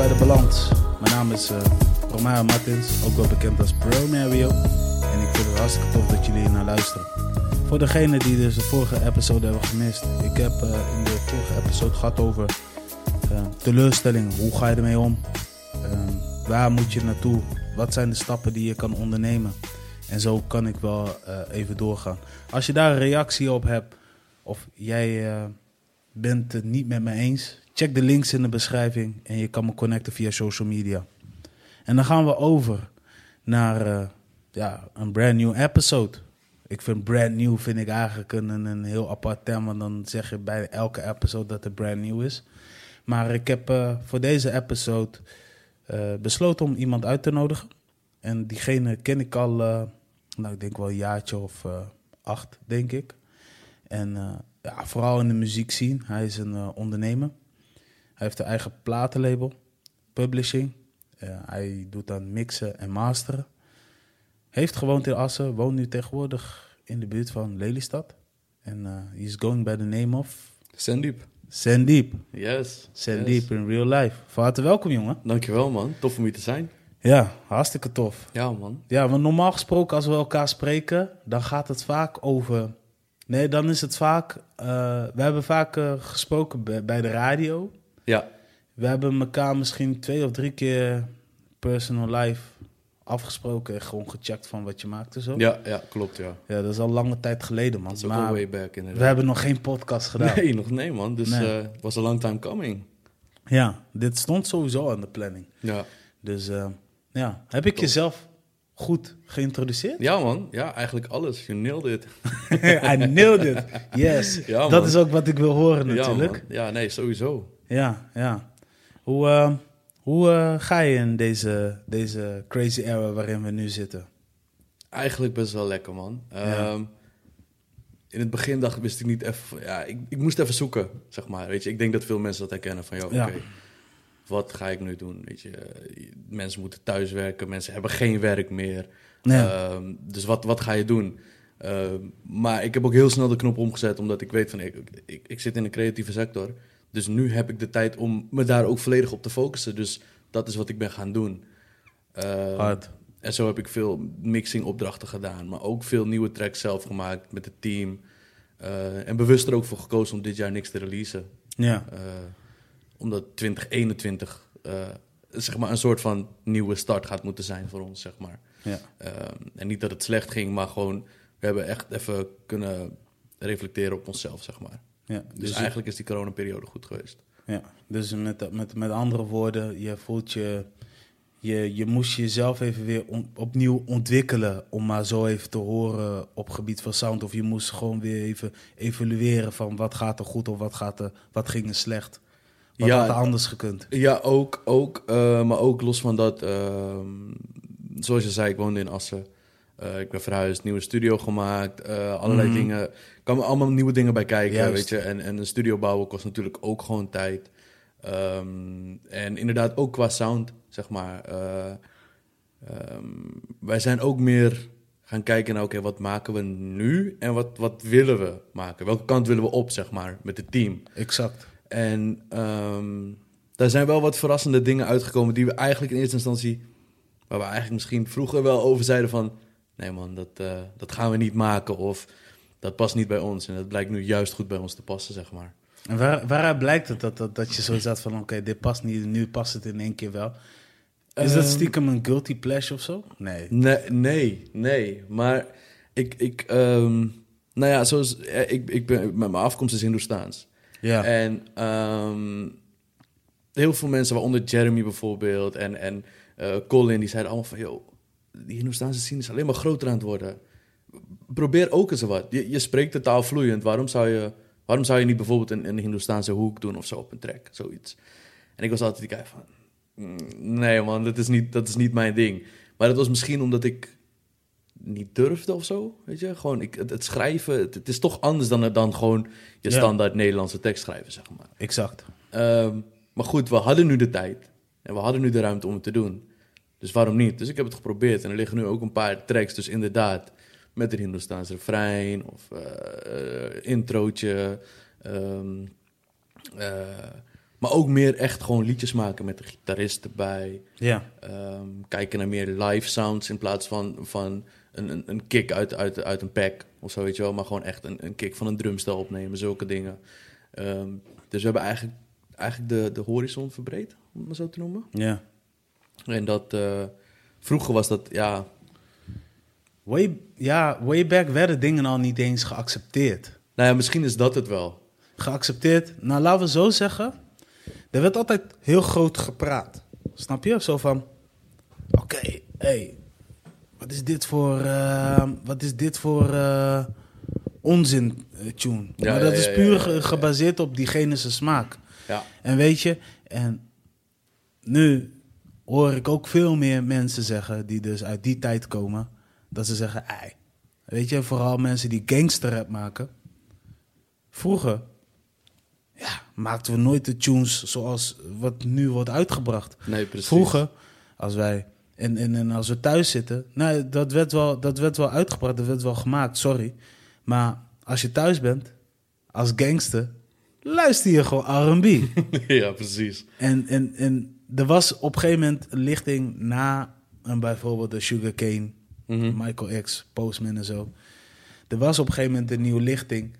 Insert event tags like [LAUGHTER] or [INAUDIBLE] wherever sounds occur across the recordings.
bij de Balans. Mijn naam is uh, Romeo Martins, ook wel bekend als Pro Mario. En ik vind het hartstikke tof dat jullie naar luisteren. Voor degenen die dus de vorige episode hebben gemist. Ik heb uh, in de vorige episode gehad over uh, teleurstellingen. Hoe ga je ermee om? waar moet je naartoe? Wat zijn de stappen die je kan ondernemen? En zo kan ik wel even doorgaan. Als je daar een reactie op hebt, of jij bent het niet met me eens, check de links in de beschrijving en je kan me connecten via social media. En dan gaan we over naar uh, ja, een brand new episode. Ik vind brand new vind ik eigenlijk een, een heel apart term, want dan zeg je bij elke episode dat het brand new is. Maar ik heb uh, voor deze episode uh, besloten om iemand uit te nodigen. En diegene ken ik al, nou ik denk wel een jaartje of acht, denk ik. En ja, vooral in de muziek zien. Hij is een ondernemer. Hij heeft een eigen platenlabel, publishing. hij doet dan mixen en masteren. Heeft gewoond in Assen, woont nu tegenwoordig in de buurt van Lelystad. En uh, he is going by the name of... Sandeep. Sandeep. Yes. Sandeep in real life. Van harte welkom, jongen. Dankjewel, man. Tof om hier te zijn. Ja, hartstikke tof. Ja, man. Ja, want normaal gesproken als we elkaar spreken, dan gaat het vaak over... Nee, dan is het vaak... Uh, we hebben vaak uh, gesproken bij, bij de radio. Ja. We hebben elkaar misschien twee of drie keer personal life afgesproken en gewoon gecheckt van wat je maakte zo. Ja, ja, klopt, ja. Ja, dat is al lange tijd geleden, man. Dat is ook al way back, inderdaad. We hebben nog geen podcast gedaan. Nee, nog nee, man. Dus het nee. uh, was een long time coming. Ja, dit stond sowieso aan de planning. Ja. Dus uh, ja, heb ik Top. jezelf goed geïntroduceerd? Ja, man. Ja, eigenlijk alles. Je nailed it. [LAUGHS] I nailed it. Yes. Ja, dat is ook wat ik wil horen natuurlijk. Ja, ja nee, sowieso. Ja, ja. Hoe, uh, hoe uh, ga je in deze, deze crazy era waarin we nu zitten? Eigenlijk best wel lekker, man. Ja. Um, in het begin dacht, wist ik niet even... Ja, ik, ik moest even zoeken, zeg maar. Weet je, ik denk dat veel mensen dat herkennen van... Joh, ja. oké, okay, wat ga ik nu doen? Weet je, mensen moeten thuiswerken, mensen hebben geen werk meer. Ja. Um, dus wat, wat ga je doen? Uh, maar ik heb ook heel snel de knop omgezet, omdat ik weet van... Ik, ik, ik zit in de creatieve sector... Dus nu heb ik de tijd om me daar ook volledig op te focussen. Dus dat is wat ik ben gaan doen. Uh, Hard. En zo heb ik veel mixing opdrachten gedaan. Maar ook veel nieuwe tracks zelf gemaakt met het team. Uh, en bewust er ook voor gekozen om dit jaar niks te releasen. Ja. Uh, omdat 2021 zeg maar een soort van nieuwe start gaat moeten zijn voor ons, zeg maar. Ja. en niet dat het slecht ging, maar gewoon... We hebben echt even kunnen reflecteren op onszelf, zeg maar. Ja, dus, dus eigenlijk is die coronaperiode goed geweest. Ja, dus met, met, met andere woorden, je voelt je, je, je moest jezelf even weer on, opnieuw ontwikkelen om maar zo even te horen op gebied van sound. Of je moest gewoon weer even evalueren van wat gaat er goed of wat, gaat er, wat ging er slecht. Wat ja, had er anders gekund? Ja, ook, ook uh, maar ook los van dat, uh, zoals je zei, ik woonde in Assen. Uh, ik ben verhuisd, nieuwe studio gemaakt, uh, allerlei mm. dingen. Er kwamen allemaal nieuwe dingen bij kijken, Juist. weet je. En, en een studio bouwen kost natuurlijk ook gewoon tijd. Um, en inderdaad ook qua sound, zeg maar. Uh, um, wij zijn ook meer gaan kijken naar, oké, okay, wat maken we nu en wat, wat willen we maken? Welke kant willen we op, zeg maar, met het team? Exact. En um, daar zijn wel wat verrassende dingen uitgekomen die we eigenlijk in eerste instantie... waar we eigenlijk misschien vroeger wel over zeiden van nee man, dat, uh, dat gaan we niet maken of dat past niet bij ons. En dat blijkt nu juist goed bij ons te passen, zeg maar. En waar, waaruit blijkt het dat, dat, dat je zo zat van, oké, okay, dit past niet, nu past het in één keer wel? Is dat stiekem een guilty pleasure of zo? Nee. Nee, nee, nee. Maar ik, ik um, nou ja, zoals, ik, ik ben, mijn afkomst is Hindoestaans. Ja. En um, heel veel mensen, waaronder Jeremy bijvoorbeeld en, en uh, Colin, die zeiden allemaal van, joh, die Hindoestaanse scene is alleen maar groter aan het worden. Probeer ook eens wat. Je, je spreekt de taal vloeiend. Waarom zou je, waarom zou je niet bijvoorbeeld een, een Hindoestaanse hoek doen of zo op een track? Zoiets. En ik was altijd die guy van... Nee man, dat is, niet, dat is niet mijn ding. Maar dat was misschien omdat ik niet durfde of zo. Weet je, gewoon ik, het, het schrijven. Het, het, is toch anders dan, dan gewoon je standaard ja. Nederlandse tekst schrijven, zeg maar. Exact. Um, maar goed, we hadden nu de tijd. En we hadden nu de ruimte om het te doen. Dus waarom niet? Dus ik heb het geprobeerd. En er liggen nu ook een paar tracks, dus inderdaad, met een Hindoestaans refrein of uh, introotje. Um, uh, Maar ook meer echt gewoon liedjes maken met de gitarist erbij. Ja. Ehm, kijken naar meer live sounds in plaats van, van een, een, een kick uit, uit, uit een pack of zo, weet je wel. Maar gewoon echt een, een kick van een drumstel opnemen, zulke dingen. Ehm, dus we hebben eigenlijk, eigenlijk de, de horizon verbreed, om het maar zo te noemen. Ja. En dat... eh, vroeger was dat, ja... Way, ja, way back werden dingen al niet eens geaccepteerd. Nou ja, misschien is dat het wel. Geaccepteerd. Nou, laten we zo zeggen. Er werd altijd heel groot gepraat. Snap je? Zo van... Oké, hey, wat is dit voor... eh, wat is dit voor eh, onzin tune? Ja, maar dat ja, is puur ja. gebaseerd op diegene zijn smaak. Ja, En weet je, en nu hoor ik ook veel meer mensen zeggen die dus uit die tijd komen, dat ze zeggen, ei. Weet je, vooral mensen die gangsterrap maken. Vroeger, ja, maakten we nooit de tunes zoals wat nu wordt uitgebracht. nee, precies. Vroeger, als wij en, en, en als we thuis zitten, nou, dat werd, wel, dat werd wel uitgebracht, dat werd wel gemaakt, sorry. Maar als je thuis bent, als gangster, luister je gewoon R&B. [LAUGHS] ja, precies. En, en, en er was op een gegeven moment een lichting na een, bijvoorbeeld de Sugarcane, Mhm. Michael X, Postman en zo. Er was op een gegeven moment een nieuwe lichting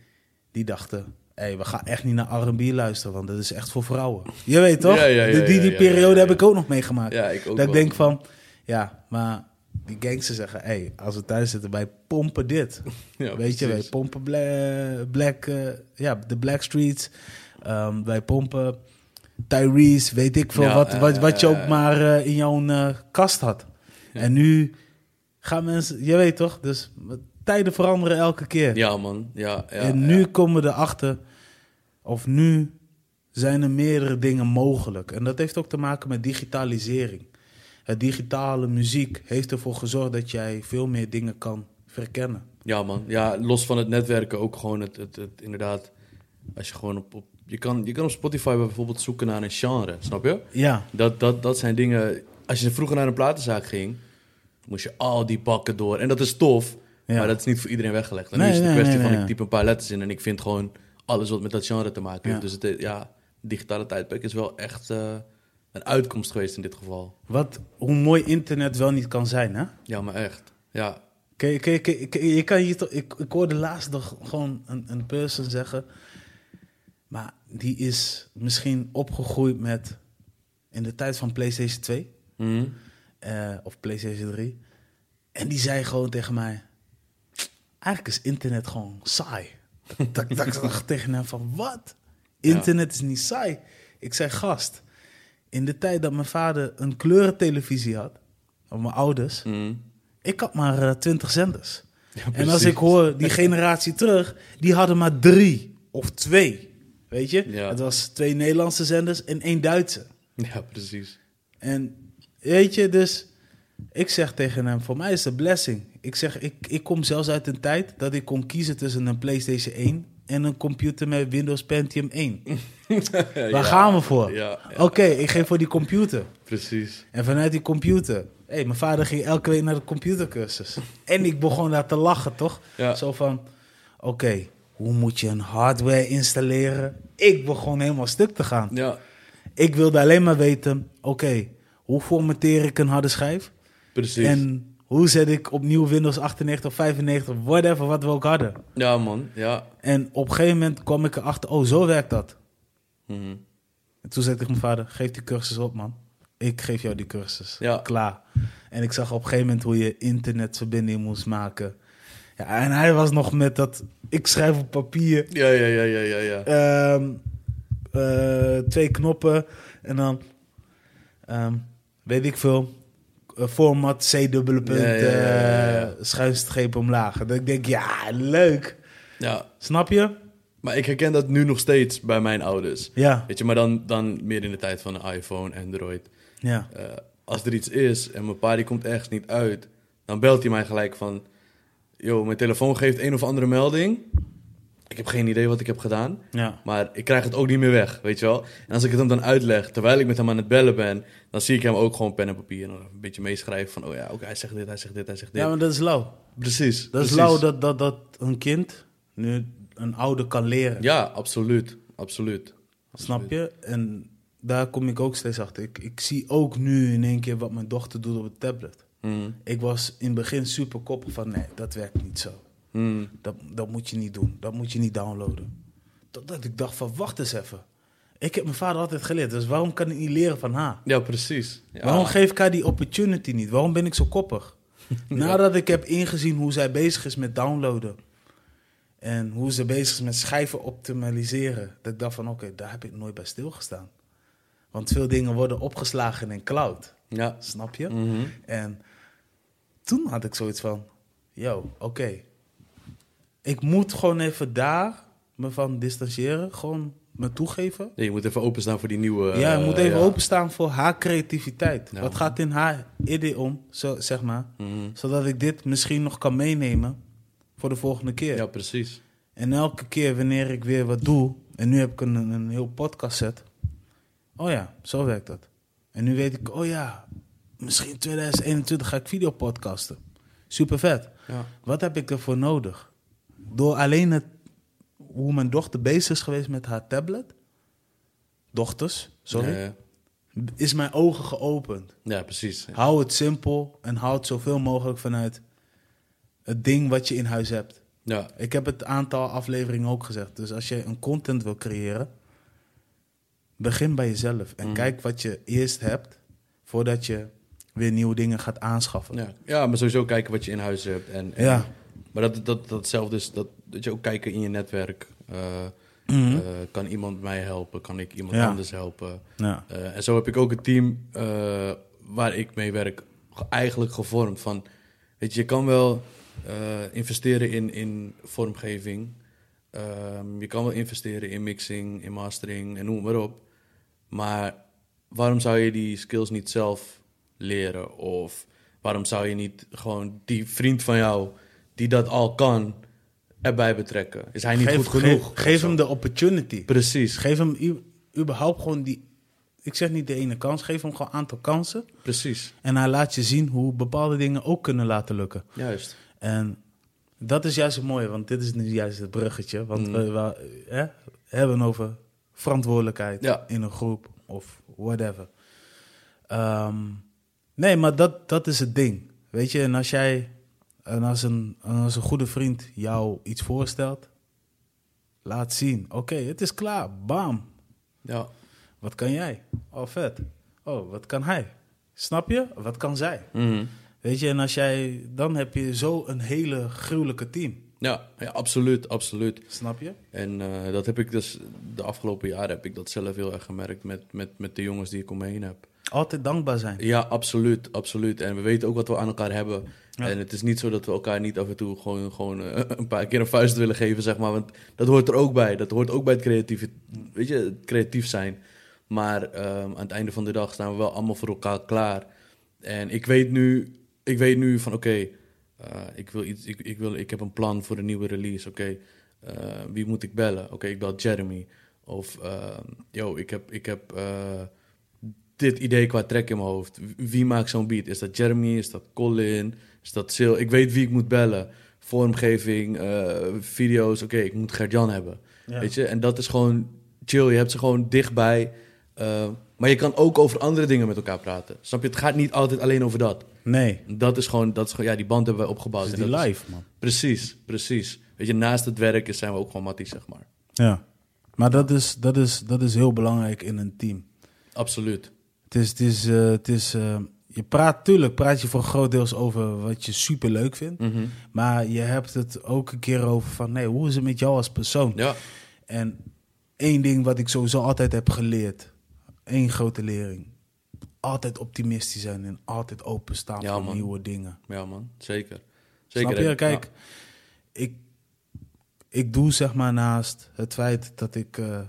die dachten... Hé, we gaan echt niet naar R&B luisteren, want dat is echt voor vrouwen. Je weet toch? Ja, ja, ja, De- die, die periode heb ik ook nog meegemaakt. Ja, ik ook dat ik denk van, ja, maar die gangsters zeggen... Hé, als we thuis zitten, wij pompen dit. [LAUGHS] Ja, Weet je, wij pompen bla- Black, eh, ja, de Black Streets. Ehm, wij pompen Tyrese, weet ik veel, Ja, wat, wat, wat je ja, ook maar eh, in jouw eh, kast had. Ja. En nu gaan mensen, je weet toch, dus tijden veranderen elke keer. Ja, man. Ja, ja, en nu komen we erachter, of nu zijn er meerdere dingen mogelijk. En dat heeft ook te maken met digitalisering. Het digitale muziek heeft ervoor gezorgd dat jij veel meer dingen kan verkennen. Ja, man. Ja, los van het netwerken ook gewoon het, het, het inderdaad... Als je gewoon op... op je, kan, je kan op Spotify bijvoorbeeld zoeken naar een genre, snap je? Ja, Dat, dat, dat zijn dingen... Als je vroeger naar een platenzaak ging, moest je al die pakken door. En dat is tof, Ja. maar dat is niet voor iedereen weggelegd. En Nee, nu is het een kwestie nee, van, ik type een paar letters in en ik vind gewoon alles wat met dat genre te maken heeft. Ja. Dus het, is- ja, digitale tijdperk is wel echt eh, een uitkomst geweest in dit geval. wat, hoe mooi internet wel niet kan zijn, hè? Ja, maar echt. Ja, Kijk, kijk, kijk, kijk, je kan hier toch, ik, ik hoorde laatst nog gewoon een, een person zeggen, maar die is misschien opgegroeid met in de tijd van PlayStation 2 Mhm. eh, of PlayStation 3. En die zei gewoon tegen mij, eigenlijk is internet gewoon saai. Dat, dat, ik [LAUGHS] dacht tegen hem van, wat? Internet is niet saai. Ik zei, gast, in de tijd dat mijn vader een kleurentelevisie had, of mijn ouders, Mhm. ik had maar eh, 20 zenders. Ja, en als ik hoor die generatie terug, die hadden maar drie of twee. Weet je? Ja. Het was twee Nederlandse zenders en één Duitse. Ja, precies. En weet je, dus ik zeg tegen hem, voor mij is het een blessing. Ik zeg, ik, ik kom zelfs uit een tijd dat ik kon kiezen tussen een PlayStation 1 en een computer met Windows Pentium 1. [LAUGHS] Waar gaan we voor? Ja, ja, Oké, ik geef voor die computer. precies. En vanuit die computer. Hé, mijn vader ging elke week naar de computercursus. En ik begon daar te lachen, toch? Ja. Zo van, oké, hoe moet je een hardware installeren? Ik begon helemaal stuk te gaan. Ja, Ik wilde alleen maar weten, oké, hoe formateer ik een harde schijf? precies. En hoe zet ik opnieuw Windows 98 of 95, whatever, wat we ook hadden. Ja, man. Ja. En op een gegeven moment kwam ik erachter, oh, zo werkt dat. Mhm. En toen zei ik mijn vader, geef die cursus op, man. Ik geef jou die cursus. Ja. Klaar. En ik zag op een gegeven moment hoe je internetverbinding moest maken. Ja, en hij was nog met dat, ik schrijf op papier, Ja, ja, ja, ja, ja, ja. ehm, eh, twee knoppen en dan, ehm, weet ik veel, eh, format C dubbele punt, Ja, eh, schuinstreep omlaag. Dat ik denk, ja, leuk. ja. Snap je? Maar ik herken dat nu nog steeds bij mijn ouders. Ja, Weet je, maar dan, dan meer in de tijd van een iPhone, Android. ja. Als er iets is en mijn pa die komt ergens niet uit, dan belt hij mij gelijk van... Yo, mijn telefoon geeft een of andere melding. Ik heb geen idee wat ik heb gedaan, ja. maar ik krijg het ook niet meer weg, weet je wel. En als ik het hem dan uitleg, terwijl ik met hem aan het bellen ben, dan zie ik hem ook gewoon pen en papier en een beetje meeschrijven van... Oh ja, oké, hij zegt dit, hij zegt dit, hij zegt dit. Ja, maar dat is lauw. precies. Dat precies. is lauw dat, dat, dat een kind nu een ouder kan leren. Ja, absoluut. Absoluut. Snap je? En daar kom ik ook steeds achter. Ik, ik zie ook nu in één keer wat mijn dochter doet op het tablet. Ik was in het begin super koppig van nee, dat werkt niet zo. Mhm. Dat, dat moet je niet doen. Dat moet je niet downloaden. Totdat ik dacht van wacht eens even. Ik heb mijn vader altijd geleerd, dus waarom kan ik niet leren van haar? Ja, precies. Ja. Waarom geef ik haar die opportunity niet? Waarom ben ik zo koppig? [LAUGHS] Nadat ik heb ingezien hoe zij bezig is met downloaden. En hoe ze bezig is met schijven optimaliseren. Dat ik dacht van oké, daar heb ik nooit bij stilgestaan. Want veel dingen worden opgeslagen in cloud. Ja. Snap je? Mhm. En toen had ik zoiets van, yo, oké. Ik moet gewoon even daar me van distancieren. Gewoon me toegeven. Ja, je moet even openstaan voor die nieuwe... ja, je eh, moet even ja. openstaan voor haar creativiteit. Ja, Wat gaat in haar idee om, zo, zeg maar. Mhm. Zodat ik dit misschien nog kan meenemen voor de volgende keer. Ja, precies. En elke keer wanneer ik weer wat doe... En nu heb ik een, een heel podcast set. Oh ja, zo werkt dat. En nu weet ik, oh ja... Misschien 2021 ga ik videopodcasten. Super vet. Ja. Wat heb ik ervoor nodig? Door alleen het, hoe mijn dochter bezig is geweest met haar tablet. Dochters, sorry. Ja, ja. Is mijn ogen geopend. Ja, precies. Hou het simpel en hou het zoveel mogelijk vanuit het ding wat je in huis hebt. Ja, Ik heb het aantal afleveringen ook gezegd. Dus als je een content wil creëren, begin bij jezelf. En Mhm. kijk wat je eerst hebt, voordat je weer nieuwe dingen gaat aanschaffen. ja. ja, maar sowieso kijken wat je in huis hebt. En, en- Ja. Maar dat, dat, datzelfde is dat, dat je ook kijken in je netwerk. Eh, Mhm. eh, kan iemand mij helpen? Kan ik iemand Ja. anders helpen? ja. Eh, en zo heb ik ook een team waar ik mee werk ge- eigenlijk gevormd. Van, weet je, je kan wel investeren in, in vormgeving. Ehm, je kan wel investeren in mixing, in mastering en noem maar op. Maar waarom zou je die skills niet zelf leren? Of waarom zou je niet gewoon die vriend van jou, die dat al kan, erbij betrekken? Is hij niet geef, goed genoeg? Geef, geef hem de opportunity. Precies, Geef hem überhaupt gewoon die... Ik zeg niet de ene kans, geef hem gewoon een aantal kansen. precies. En hij laat je zien hoe bepaalde dingen ook kunnen laten lukken. Juist. En dat is juist het mooie, want dit is nu juist het bruggetje. Want Mm. we, we hè, hebben over verantwoordelijkheid Ja. in een groep of whatever. Ehm, nee, maar dat, dat is het ding. Weet je, en als jij, en als een, en als een goede vriend jou iets voorstelt, laat zien. Oké, het is klaar. Bam. Ja, Wat kan jij? Oh, vet. Oh, wat kan hij? Snap je? Wat kan zij? Mhm. Weet je, en als jij, dan heb je zo een hele gruwelijke team. ja, ja absoluut, absoluut. Snap je? En eh, dat heb ik dus de afgelopen jaren heb ik dat zelf heel erg gemerkt met, met, met de jongens die ik om me heen heb. Altijd dankbaar zijn. Ja, absoluut, absoluut. En we weten ook wat we aan elkaar hebben. Ja. En het is niet zo dat we elkaar niet af en toe gewoon, gewoon eh, [LAUGHS] een paar keer een vuist willen geven, zeg maar. Want dat hoort er ook bij. Dat hoort ook bij het creatief, weet je, het creatief zijn. Maar ehm, aan het einde van de dag staan we wel allemaal voor elkaar klaar. En ik weet nu, ik weet nu van oké, eh, ik wil iets, ik, ik, wil, ik heb een plan voor een nieuwe release. Oké, eh, wie moet ik bellen? Oké, ik bel Jeremy. Of, ehm, yo, ik heb, ik heb dit idee qua track in mijn hoofd. Wie maakt zo'n beat? Is dat Jeremy? Is dat Colin? Is dat Sil? Ik weet wie ik moet bellen. Vormgeving, eh, video's. Oké, ik moet Gert-Jan hebben. Ja. Weet je? En dat is gewoon chill. Je hebt ze gewoon dichtbij. Eh, maar je kan ook over andere dingen met elkaar praten. Snap je? Het gaat niet altijd alleen over dat. Nee, Dat is gewoon, dat is gewoon ja, die band hebben wij opgebouwd. En die is- live, man. precies, precies. Weet je, naast het werk is- zijn we ook gewoon matties, zeg maar. Ja. Maar dat is, dat, is, dat is heel belangrijk in een team. Absoluut. Het is, het is, eh, het is eh, je praat, tuurlijk praat je voor groot deels over wat je super leuk vindt. Mhm. Maar je hebt het ook een keer over van, nee, hoe is het met jou als persoon? Ja, En één ding wat ik sowieso altijd heb geleerd, één grote lering. Altijd optimistisch zijn en altijd openstaan Ja, voor man. nieuwe dingen. ja man. Zeker. Zeker. Snap je? Kijk, ja. ik, ik doe zeg maar naast het feit dat ik eh,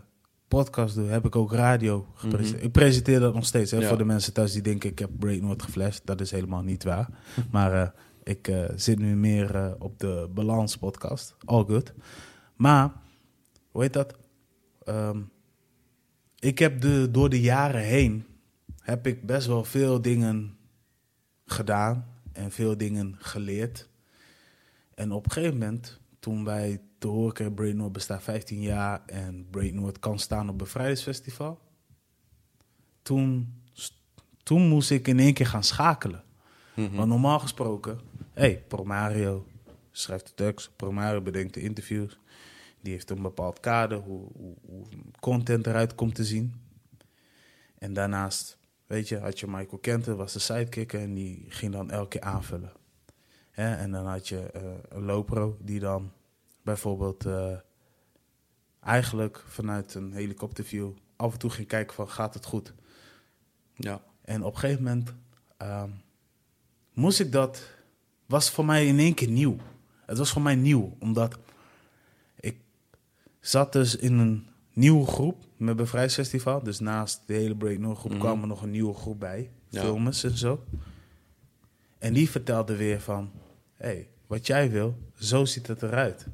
podcast doe, heb ik ook radio gepresenteerd. Ik presenteer dat nog steeds. Hè, Mhm. Ja. Voor de mensen thuis die denken ik heb Breaknote geflasht. Dat is helemaal niet waar. [LAUGHS] maar eh, ik eh, zit nu meer eh, op de Balans podcast. All good. Maar, hoe heet dat? Ehm, ik heb de, door de jaren heen heb ik best wel veel dingen gedaan en veel dingen geleerd. En op een gegeven moment toen wij te horen Brain Noord bestaat 15 jaar en Brain Noord kan staan op Bevrijdingsfestival. Toen, toen moest ik in één keer gaan schakelen. Mhm. Want normaal gesproken, hé, hey, Promario schrijft de tekst, Promario bedenkt de interviews. Die heeft een bepaald kader, hoe, hoe, hoe content eruit komt te zien. En daarnaast, weet je, had je Michael Kenter, was de sidekicker en die ging dan elke keer aanvullen. En dan had je eh, een Lopro die dan bijvoorbeeld eh, eigenlijk vanuit een helikopterview af en toe ging kijken van gaat het goed. Ja. En op een gegeven moment ehm, moest ik dat, was voor mij in één keer nieuw. Het was voor mij nieuw, omdat ik zat dus in een nieuwe groep met Bevrijdsfestival. Dus naast de hele Break groep Mhm. kwam er nog een nieuwe groep bij, Ja. filmers en zo. En die vertelde weer van, hé, hey, wat jij wil, zo ziet het eruit.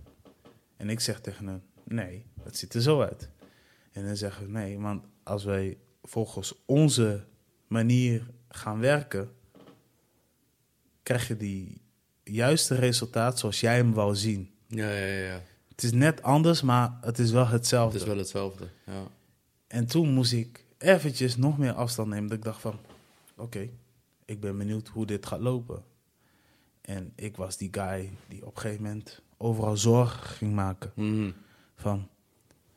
En ik zeg tegen hen, nee, het ziet er zo uit. En dan zeggen we, nee, want als wij volgens onze manier gaan werken, krijg je die juiste resultaat zoals jij hem wou zien. Ja, ja, ja. Het is net anders, maar het is wel Het hetzelfde. is wel hetzelfde. Ja. En toen moest ik eventjes nog meer afstand nemen. Dat ik dacht van, oké, ik ben benieuwd hoe dit gaat lopen. En ik was die guy die op een gegeven moment overal zorgen ging maken. Mhm. Van,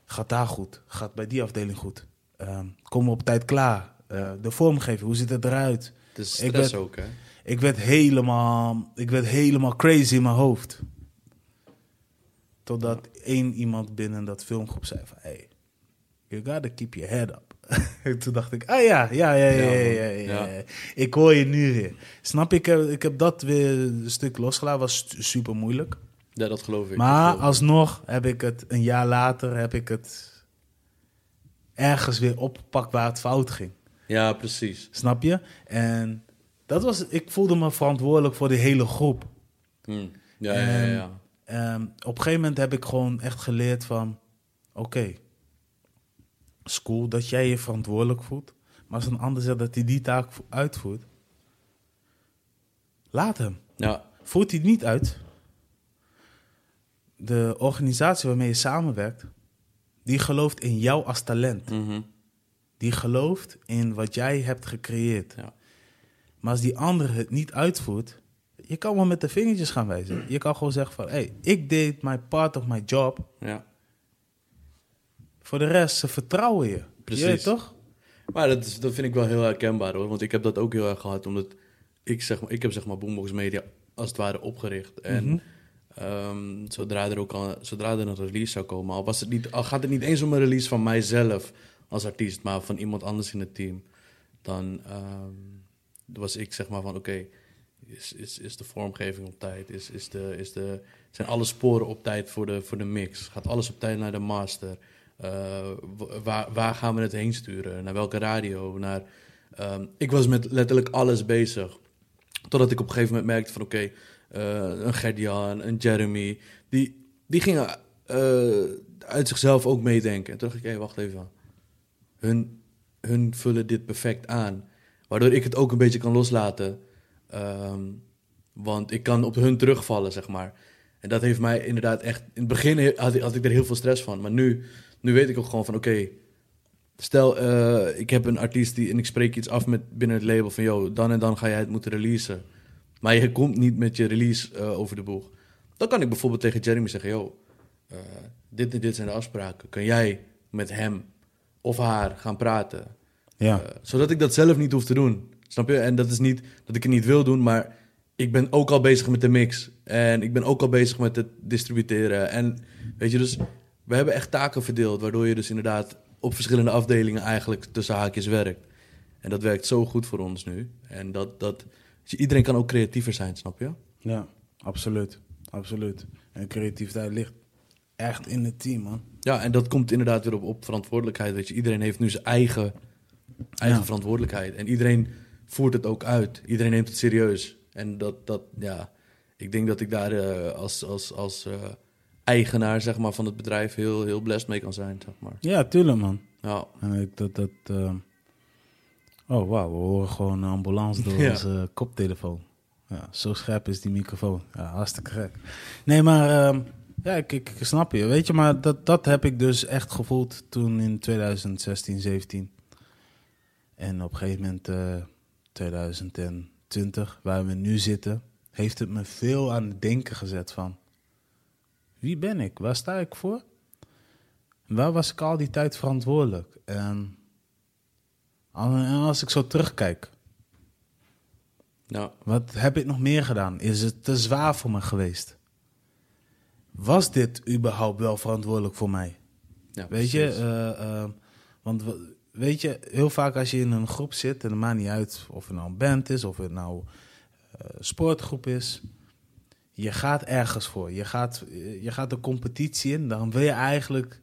gaat daar goed? Gaat bij die afdeling goed? Ehm komen we op tijd klaar? Eh, de vormgeving, hoe ziet het eruit? Het is Ik stress werd- ook, hè? Ik werd helemaal, ik werd helemaal crazy in mijn hoofd. Totdat één iemand binnen dat filmgroep zei van... Hey, you gotta keep your head up. En [LAUGHS] Toen dacht ik, ah ja, ja, ja, ja, Ja, ja, ja, ja. Ik hoor je nu weer. Snap? Ik ik heb dat weer een stuk losgelaten. was super moeilijk. Ja, dat geloof ik. Maar geloof alsnog heb ik het, een jaar later heb ik het ergens weer opgepakt waar het fout ging. Ja, precies. Snap je? En dat was, ik voelde me verantwoordelijk voor de hele groep. Hm. Ja, ja, ja. Ehm, op een gegeven moment heb ik gewoon echt geleerd van... Oké, is cool dat jij je verantwoordelijk voelt. Maar als een ander zegt dat hij die taak vo- uitvoert... Laat hem. Ja, Voert hij het niet uit... De organisatie waarmee je samenwerkt... Die gelooft in jou als talent. mhm. Die gelooft in wat jij hebt gecreëerd. Ja. Maar als die ander het niet uitvoert, je kan wel met de vingertjes gaan wijzen. Je kan gewoon zeggen van, hey, ik deed my part of my job. ja. Voor de rest, ze vertrouwen je. Precies. Je toch? Maar dat, is, dat vind ik wel heel herkenbaar hoor. Want ik heb dat ook heel erg gehad. Omdat ik, zeg maar, ik heb zeg maar Boombox Media als het ware opgericht. En Mhm. Ehm, zodra, er ook al, zodra er een release zou komen, al, was het niet, al gaat het niet eens om een release van mijzelf als artiest, maar van iemand anders in het team, dan ehm, was ik zeg maar van oké, is, is, is de vormgeving op tijd? Is, is de, is de, zijn alle sporen op tijd voor de, voor de mix? Gaat alles op tijd naar de master? Eh, waar, waar gaan we het heen sturen? Naar welke radio? Naar, ehm, ik was met letterlijk alles bezig. Totdat ik op een gegeven moment merkte van oké, een Gerdian, een Jeremy, die, die gingen eh, uit zichzelf ook meedenken. En toen dacht ik, hé, wacht even. Hun, hun vullen dit perfect aan. Waardoor ik het ook een beetje kan loslaten. Ehm, want ik kan op hun terugvallen, zeg maar. En dat heeft mij inderdaad echt... In het begin had ik, had ik er heel veel stress van. Maar nu, nu weet ik ook gewoon van, oké... stel, eh, ik heb een artiest die... en ik spreek iets af met, binnen het label van... yo, dan en dan ga jij het moeten releasen. Maar je komt niet met je release eh, over de boeg. Dan kan ik bijvoorbeeld tegen Jeremy zeggen... yo, eh, dit en dit zijn de afspraken. Kun jij met hem of haar gaan praten? Ja. Eh, zodat ik dat zelf niet hoef te doen. Snap je? En dat is niet dat ik het niet wil doen, maar ik ben ook al bezig met de mix. En ik ben ook al bezig met het distributeren. En weet je, dus we hebben echt taken verdeeld, waardoor je dus inderdaad op verschillende afdelingen eigenlijk tussen haakjes werkt. En dat werkt zo goed voor ons nu. En dat, dat je, iedereen kan ook creatiever zijn, snap je? Ja, absoluut. Absoluut. En creativiteit ligt echt in het team, man. Ja, en dat komt inderdaad weer op, op verantwoordelijkheid. Weet je, iedereen heeft nu zijn eigen, eigen Ja. verantwoordelijkheid. En iedereen voert het ook uit. Iedereen neemt het serieus. En dat, dat ja, ik denk dat ik daar eh, als, als, als eh, eigenaar zeg maar, van het bedrijf heel, heel blessed mee kan zijn. Zeg maar. Ja, tuurlijk, man. Ja, En ik dat... dat ehm, Oh, wauw. We horen gewoon een ambulance door Ja. onze koptelefoon. Ja, zo scherp is die microfoon. Ja, hartstikke gek. Nee, maar... ehm, Ja, ik, ik, ik snap je. Weet je, maar dat, dat heb ik dus echt gevoeld toen in 2016, 17. En op een gegeven moment, eh 2020, waar we nu zitten, heeft het me veel aan het denken gezet van... Wie ben ik? Waar sta ik voor? Waar was ik al die tijd verantwoordelijk? En en als ik zo terugkijk, Nou, wat heb ik nog meer gedaan? Is het te zwaar voor me geweest? Was dit überhaupt wel verantwoordelijk voor mij? ja, Weet je, eh, eh, want we- weet je, heel vaak als je in een groep zit, en het maakt niet uit of het nou een band is, of het nou een sportgroep is, je gaat ergens voor. Je gaat, je gaat de competitie in, dan wil je eigenlijk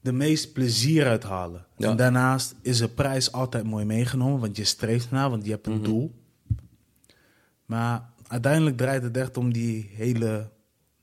de meest plezier uithalen. Ja. En daarnaast is de prijs altijd mooi meegenomen, want je streeft naar, want je hebt een Mhm. doel. Maar uiteindelijk draait het echt om die hele,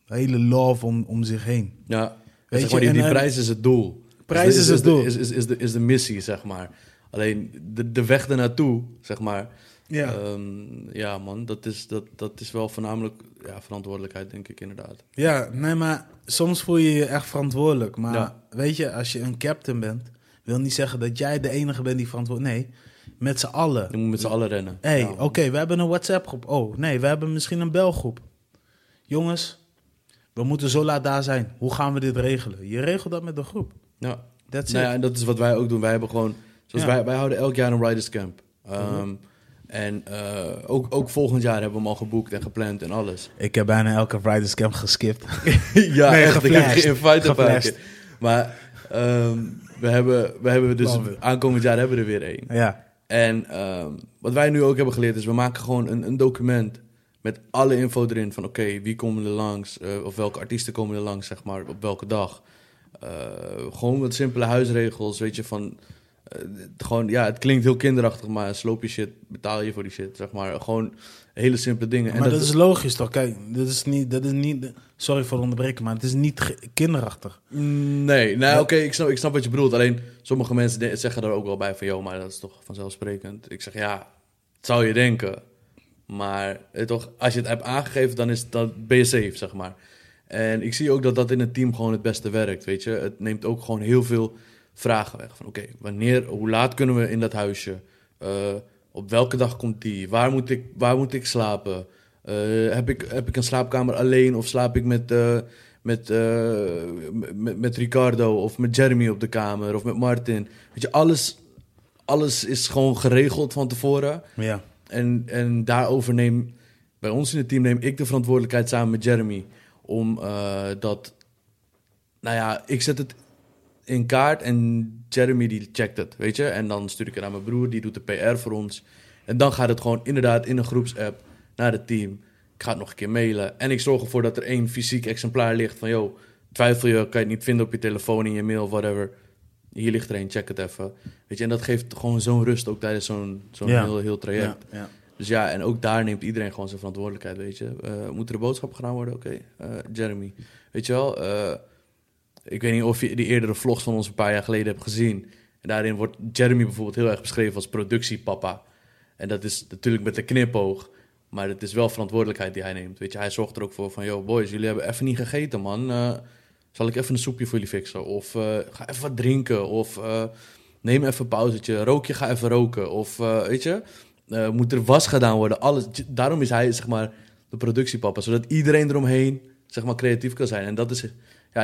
hele love om, om zich heen. Ja, Weet zeg je, die, en, die prijs is het doel. prijs Dus is het doel. Is, is, is, de, is de missie, zeg maar. Alleen de, de weg ernaartoe, zeg maar. Ja. Ehm, ja, man, dat is, dat, dat is wel voornamelijk ja, verantwoordelijkheid, denk ik inderdaad. Ja, nee, maar soms voel je je echt verantwoordelijk. Maar Ja. weet je, als je een captain bent, wil niet zeggen dat jij de enige bent die verantwoordelijk Nee, met z'n allen. Je moet met z'n allen rennen. Hé, hey, Ja, oké, we hebben een WhatsApp-groep. Oh, nee, we hebben misschien een belgroep. Jongens, we moeten zo laat daar zijn. Hoe gaan we dit regelen? Je regelt dat met de groep. Ja. That's Nou ja, en dat is wat wij ook doen. Wij hebben gewoon, zoals Ja. wij, wij houden elk jaar een Riders Camp. Ehm, Mhm. En eh, ook, ook volgend jaar hebben we hem al geboekt en gepland en alles. Ik heb bijna elke Riders Camp geskipt. [LAUGHS] ja, Nee, echt. Ik heb geïnviteerd een. Maar ehm, we hebben, we hebben dus aankomend jaar hebben we er weer één. ja, En ehm, wat wij nu ook hebben geleerd is, we maken gewoon een, een document met alle info erin van oké, wie komen er langs, eh, of welke artiesten komen er langs, zeg maar, op welke dag. Eh, gewoon wat simpele huisregels, weet je, van... eh, het gewoon, ja, het klinkt heel kinderachtig, maar sloop je shit, betaal je voor die shit, zeg maar. Gewoon hele simpele dingen. maar dat, is logisch toch? Kijk, dit is niet, dat is niet... Sorry voor het onderbreken, maar het is niet kinderachtig. Nee, nou Ja. oké, ik, snap, ik snap wat je bedoelt. Alleen sommige mensen zeggen er ook wel bij van... joh, maar dat is toch vanzelfsprekend. Ik zeg ja, het zou je denken. Maar eh, toch, als je het hebt aangegeven, dan, is, dan ben je safe, zeg maar. En ik zie ook dat dat in een team gewoon het beste werkt, weet je. Het neemt ook gewoon heel veel vragen weg. Van oké, wanneer, hoe laat kunnen we in dat huisje? Eh, op welke dag komt die? Waar moet ik, waar moet ik slapen? Eh, heb, ik, heb ik een slaapkamer alleen of slaap ik met, eh, met, met, met Ricardo of met Jeremy op de kamer of met Martin? Weet je, alles, alles is gewoon geregeld van tevoren. Ja. En, en daarover neem, bij ons in het team neem ik de verantwoordelijkheid samen met Jeremy. Om dat, nou ja, ik zet het in kaart en Jeremy die checkt het, weet je. En dan stuur ik het aan mijn broer, die doet de PR voor ons. En dan gaat het gewoon inderdaad in een groepsapp naar het team. Ik ga het nog een keer mailen. En ik zorg ervoor dat er één fysiek exemplaar ligt van... joh, twijfel je, kan je het niet vinden op je telefoon, in je mail, whatever. Hier ligt er één, check het even. Weet je, en dat geeft gewoon zo'n rust ook tijdens zo'n zo'n Ja. heel, heel traject. Ja, ja. Dus ja, en ook daar neemt iedereen gewoon zijn verantwoordelijkheid, weet je. Eh moeten er boodschappen gedaan worden? Oké, eh, Jeremy. Weet je wel, eh, ik weet niet of je die eerdere vlogs van ons een paar jaar geleden hebt gezien. En daarin wordt Jeremy bijvoorbeeld heel erg beschreven als productiepapa. En dat is natuurlijk met een knipoog. Maar het is wel verantwoordelijkheid die hij neemt. Weet je, hij zorgt er ook voor van... Yo, boys, jullie hebben even niet gegeten, man. Eh, zal ik even een soepje voor jullie fixen? Of eh, ga even wat drinken. Of eh, neem even een pauzetje. Rook je, ga even roken. Of weet je, moet er was gedaan worden. Alles. Daarom is hij, zeg maar, de productiepapa. Zodat iedereen eromheen, zeg maar, creatief kan zijn. En dat is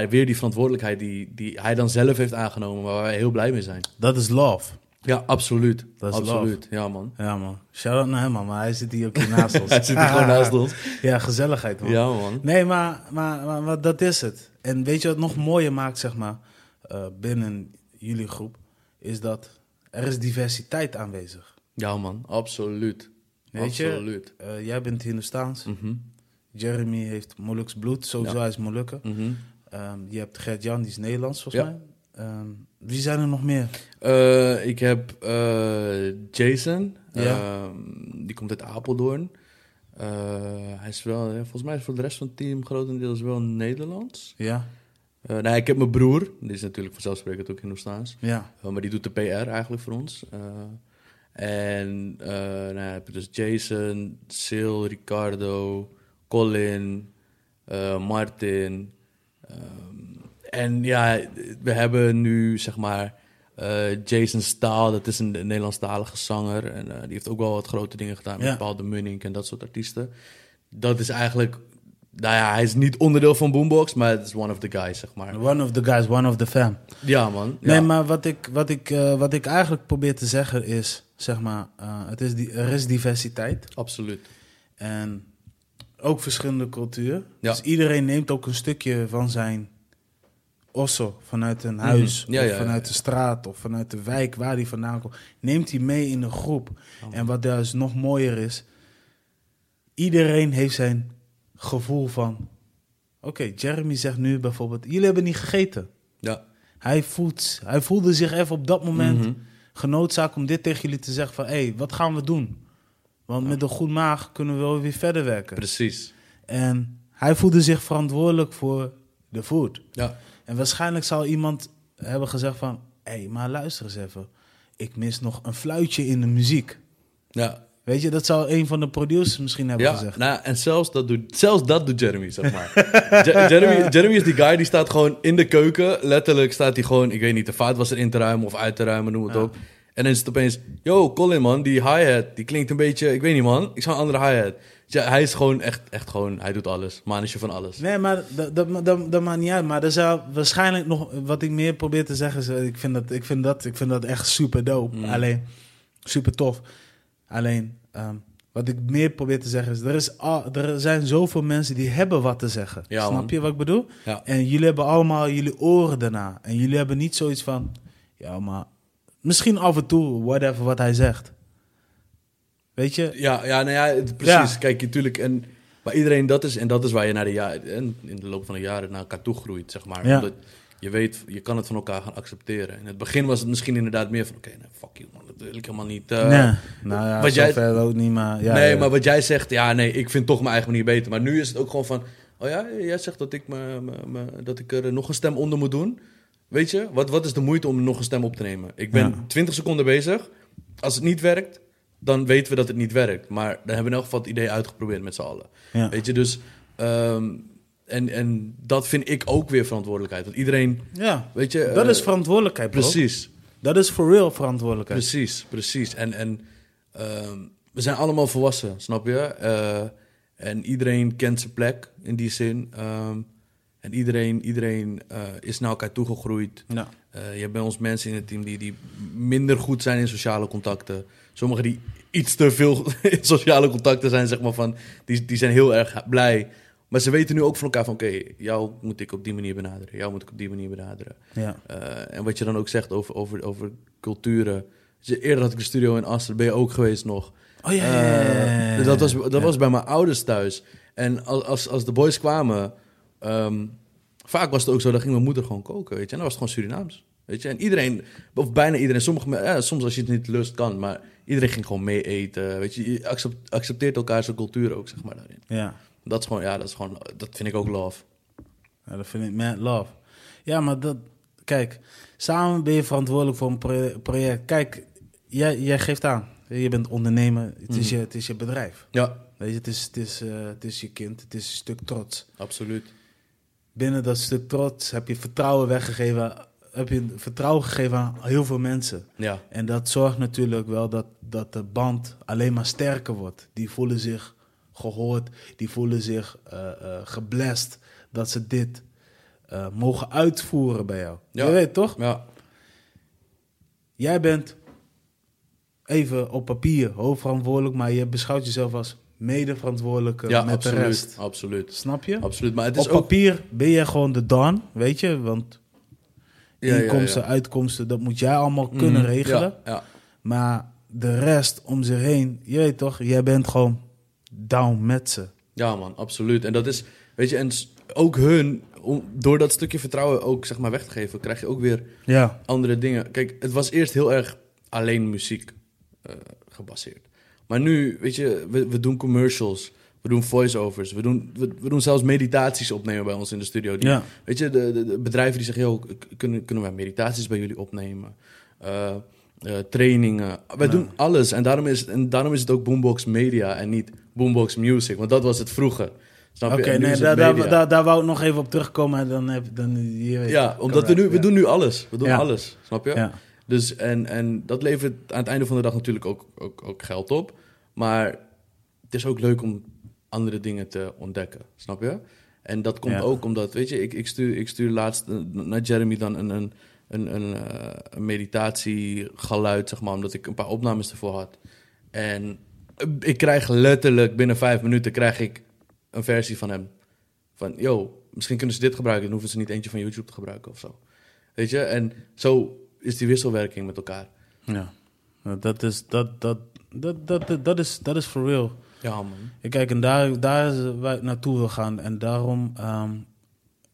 ja, weer die verantwoordelijkheid die, die hij dan zelf heeft aangenomen. Waar wij heel blij mee zijn. Dat is love. Ja, absoluut. Dat is absoluut. Ja, man. Ja, man. Shout-out naar hem, man. Maar hij zit hier ook hier naast [LAUGHS] ons. Hij zit hier gewoon naast ons. [LAUGHS] Ja, gezelligheid, man. Ja, man. Nee, maar, maar, maar, maar dat is het. En weet je wat nog mooier maakt, zeg maar, eh, binnen jullie groep? Is dat er is diversiteit aanwezig. Ja, man. Absoluut. Weet je? absoluut. Eh, jij bent Hindoestaans. Mhm. Jeremy heeft Moluks bloed. Sowieso Ja. hij is Molukken. Mhm. Ehm, je hebt Gert-Jan, die is Nederlands, volgens Ja. mij. Ehm, wie zijn er nog meer? Eh, ik heb eh, Jason. Ja. Ehm, die komt uit Apeldoorn. Eh, hij is wel, volgens mij is voor de rest van het team grotendeels wel Nederlands. Ja, nee, ik heb mijn broer. Die is natuurlijk vanzelfsprekend ook Hindoestaans. ja. Uh, maar die doet de PR eigenlijk voor ons. Uh, en uh, nou, heb je dus Jason, Sil, Ricardo, Colin. Martin. Ehm, en ja, we hebben nu zeg maar eh, Jason Staal, dat is een Nederlandstalige zanger. En eh, die heeft ook wel wat grote dingen gedaan met Ja. Paul de Munnik en dat soort artiesten. Dat is eigenlijk, nou ja, hij is niet onderdeel van Boombox, maar het is one of the guys, zeg maar. One of the guys, one of the fam. Ja, man. Ja. Nee, maar wat ik, wat, ik, eh, wat ik eigenlijk probeer te zeggen is, zeg maar, het is die, er is diversiteit Absoluut. en ook verschillende culturen. Ja. Dus iedereen neemt ook een stukje van zijn osso vanuit een huis, Mhm. Ja, of ja, ja, vanuit de straat of vanuit de wijk waar hij vandaan komt. Neemt hij mee in een groep. Oh. En wat dus nog mooier is, iedereen heeft zijn gevoel van, oké, Jeremy zegt nu bijvoorbeeld, jullie hebben niet gegeten. Ja. Hij, voelt, hij voelde zich even op dat moment Mhm. genoodzaakt om dit tegen jullie te zeggen van... hé, hey, wat gaan we doen? Want met een goed maag kunnen we wel weer verder werken. Precies. En hij voelde zich verantwoordelijk voor de food. Ja. En waarschijnlijk zal iemand hebben gezegd van... hé, hey, maar luister eens even. Ik mis nog een fluitje in de muziek. Ja. Weet je, dat zou een van de producers misschien hebben Ja, gezegd. nou, ja, en zelfs dat, doet, zelfs dat doet Jeremy, zeg maar. [LAUGHS] Je- Jeremy, Jeremy is die guy die staat gewoon in de keuken. Letterlijk staat hij gewoon, ik weet niet, de vaatwasser in te ruimen of uit te ruimen, noem het Ja. ook. En dan is het opeens, yo, Colin man, die hi-hat, die klinkt een beetje, ik weet niet man, ik zou een andere hi-hat. Ja, hij is gewoon echt, echt gewoon, hij doet alles. Manetje van alles. Nee, maar dat, dat, dat, dat maakt niet uit. Maar er zou waarschijnlijk nog... Wat ik meer probeer te zeggen is... eh, Ik vind dat, ik vind dat, ik vind dat echt super dope. Mm. Alleen, super tof. Alleen, ehm, wat ik meer probeer te zeggen is... Er, is al, er zijn zoveel mensen die hebben wat te zeggen. Ja, Snap man. je wat ik bedoel? Ja. En jullie hebben allemaal jullie oren daarna. En jullie hebben niet zoiets van... Ja, maar... Misschien af en toe, whatever wat hij zegt. Weet je? Ja, ja, nou ja, het- precies. Ja. Kijk, natuurlijk, en bij iedereen dat is, en dat is waar je naar de jaren, en in de loop van de jaren naar elkaar toe groeit, zeg maar. Ja. Omdat je weet, je kan het van elkaar gaan accepteren. In het begin was het misschien inderdaad meer van, oké, nee, fuck you man, dat wil ik helemaal niet. eh. nee. Nou ja, wat jij- ook niet, maar... Ja, nee, ja. maar wat jij zegt, ja, nee, ik vind toch mijn eigen manier beter. Maar nu is het ook gewoon van, oh ja, jij zegt dat ik, me, me, me- dat ik er nog een stem onder moet doen. Weet je, wat, wat is de moeite om nog een stem op te nemen? Ik ben Ja. 20 seconden bezig. Als het niet werkt, dan weten we dat het niet werkt. Maar dan hebben we in elk geval het idee uitgeprobeerd met z'n allen. Ja. Weet je, dus... ehm, en, en dat vind ik ook weer verantwoordelijkheid. Want iedereen, Ja, weet je... dat eh, is verantwoordelijkheid, bro. Precies, Dat is for real verantwoordelijkheid. precies, precies. En, en ehm, we zijn allemaal volwassen, snap je? Eh, en iedereen kent zijn plek in die zin. Ehm, en iedereen, iedereen eh, is naar elkaar toegegroeid. Ja. Eh, je hebt bij ons mensen in het team die, die minder goed zijn in sociale contacten. Sommigen die iets te veel [LAUGHS] in sociale contacten zijn, zeg maar van, die, die zijn heel erg blij. Maar ze weten nu ook van elkaar van, oké, jou moet ik op die manier benaderen. Jou moet ik op die manier benaderen. Ja. Eh, en wat je dan ook zegt over, over, over culturen. Dus Eerder had ik een studio in Assen, ben je ook geweest nog. Oh ja, ja, ja, ja, ja, Eh, dat was, dat was bij mijn ouders thuis. En als, als, als de boys kwamen, ehm, vaak was het ook zo, dan ging mijn moeder gewoon koken, weet je. En dan was het gewoon Surinaams, weet je. En iedereen, of bijna iedereen, sommige, ja, soms als je het niet lust kan, maar iedereen ging gewoon mee eten, weet je. Je accept- accepteert elkaar zijn cultuur ook, zeg maar, daarin. Ja. Dat is gewoon, ja, dat is gewoon, dat vind ik ook love. Ja, dat vind ik mad love. Ja, maar dat... Kijk, samen ben je verantwoordelijk voor een proje- project. Kijk, jij, jij geeft aan. Je bent ondernemer. Het, is, Mhm. je, het is je bedrijf. Ja, Weet je, het is, het, is, eh, het is je kind. Het is een stuk trots. absoluut. Binnen dat stuk trots heb je vertrouwen weggegeven. Heb je vertrouwen gegeven aan heel veel mensen. Ja, En dat zorgt natuurlijk wel dat, dat de band alleen maar sterker wordt. Die voelen zich gehoord, die voelen zich eh eh geblest dat ze dit eh, mogen uitvoeren bij jou. Ja. Je weet toch? ja, Jij bent even op papier hoofdverantwoordelijk, maar je beschouwt jezelf als medeverantwoordelijke ja met absoluut, de rest. absoluut. Snap je? Absoluut, maar het is Op ook... papier ben jij gewoon de Don, weet je? Want Ja, inkomsten, ja. uitkomsten, dat moet jij allemaal kunnen Mhm, regelen. Ja, ja. Maar de rest om zich heen, je weet toch, jij bent gewoon down met ze. Ja, man, absoluut. En dat is, weet je, en ook hun, om, door dat stukje vertrouwen ook zeg maar weg te geven, krijg je ook weer andere dingen. Kijk, het was eerst heel erg alleen muziek eh, gebaseerd. Maar nu, weet je, we, we doen commercials, we doen voiceovers, we doen, we, we doen zelfs meditaties opnemen bij ons in de studio. Die, ja, Weet je, de, de, de bedrijven die zeggen, k- kunnen, kunnen wij meditaties bij jullie opnemen? Eh, eh, trainingen. Wij Ja. doen alles. En daarom, is, en daarom is het ook Boombox Media en niet Boombox Music. Want dat was het vroeger. Snap Oké, nee, daar, daar, daar, daar wou ik nog even op terugkomen. En dan heb dan, je weet, Ja, omdat we nu, we doen nu alles. We doen Ja. alles, snap je? Ja. Dus, en, en dat levert aan het einde van de dag natuurlijk ook, ook, ook geld op. Maar het is ook leuk om andere dingen te ontdekken, snap je? En dat komt Ja. ook omdat, weet je, ik, ik, stuur, ik stuur laatst naar Jeremy dan een, een, een, een, eh, een meditatiegeluid, zeg maar, omdat ik een paar opnames ervoor had. En eh, ik krijg letterlijk binnen vijf minuten krijg ik een versie van hem. Van, yo, misschien kunnen ze dit gebruiken, dan hoeven ze niet eentje van YouTube te gebruiken of zo. Weet je, en zo is die wisselwerking met elkaar. Ja. Nou, Dat is, dat, dat, dat, dat, dat, is, dat is for real. Ja, man. Kijk, en daar, daar is waar ik naartoe wil gaan. En daarom, ehm,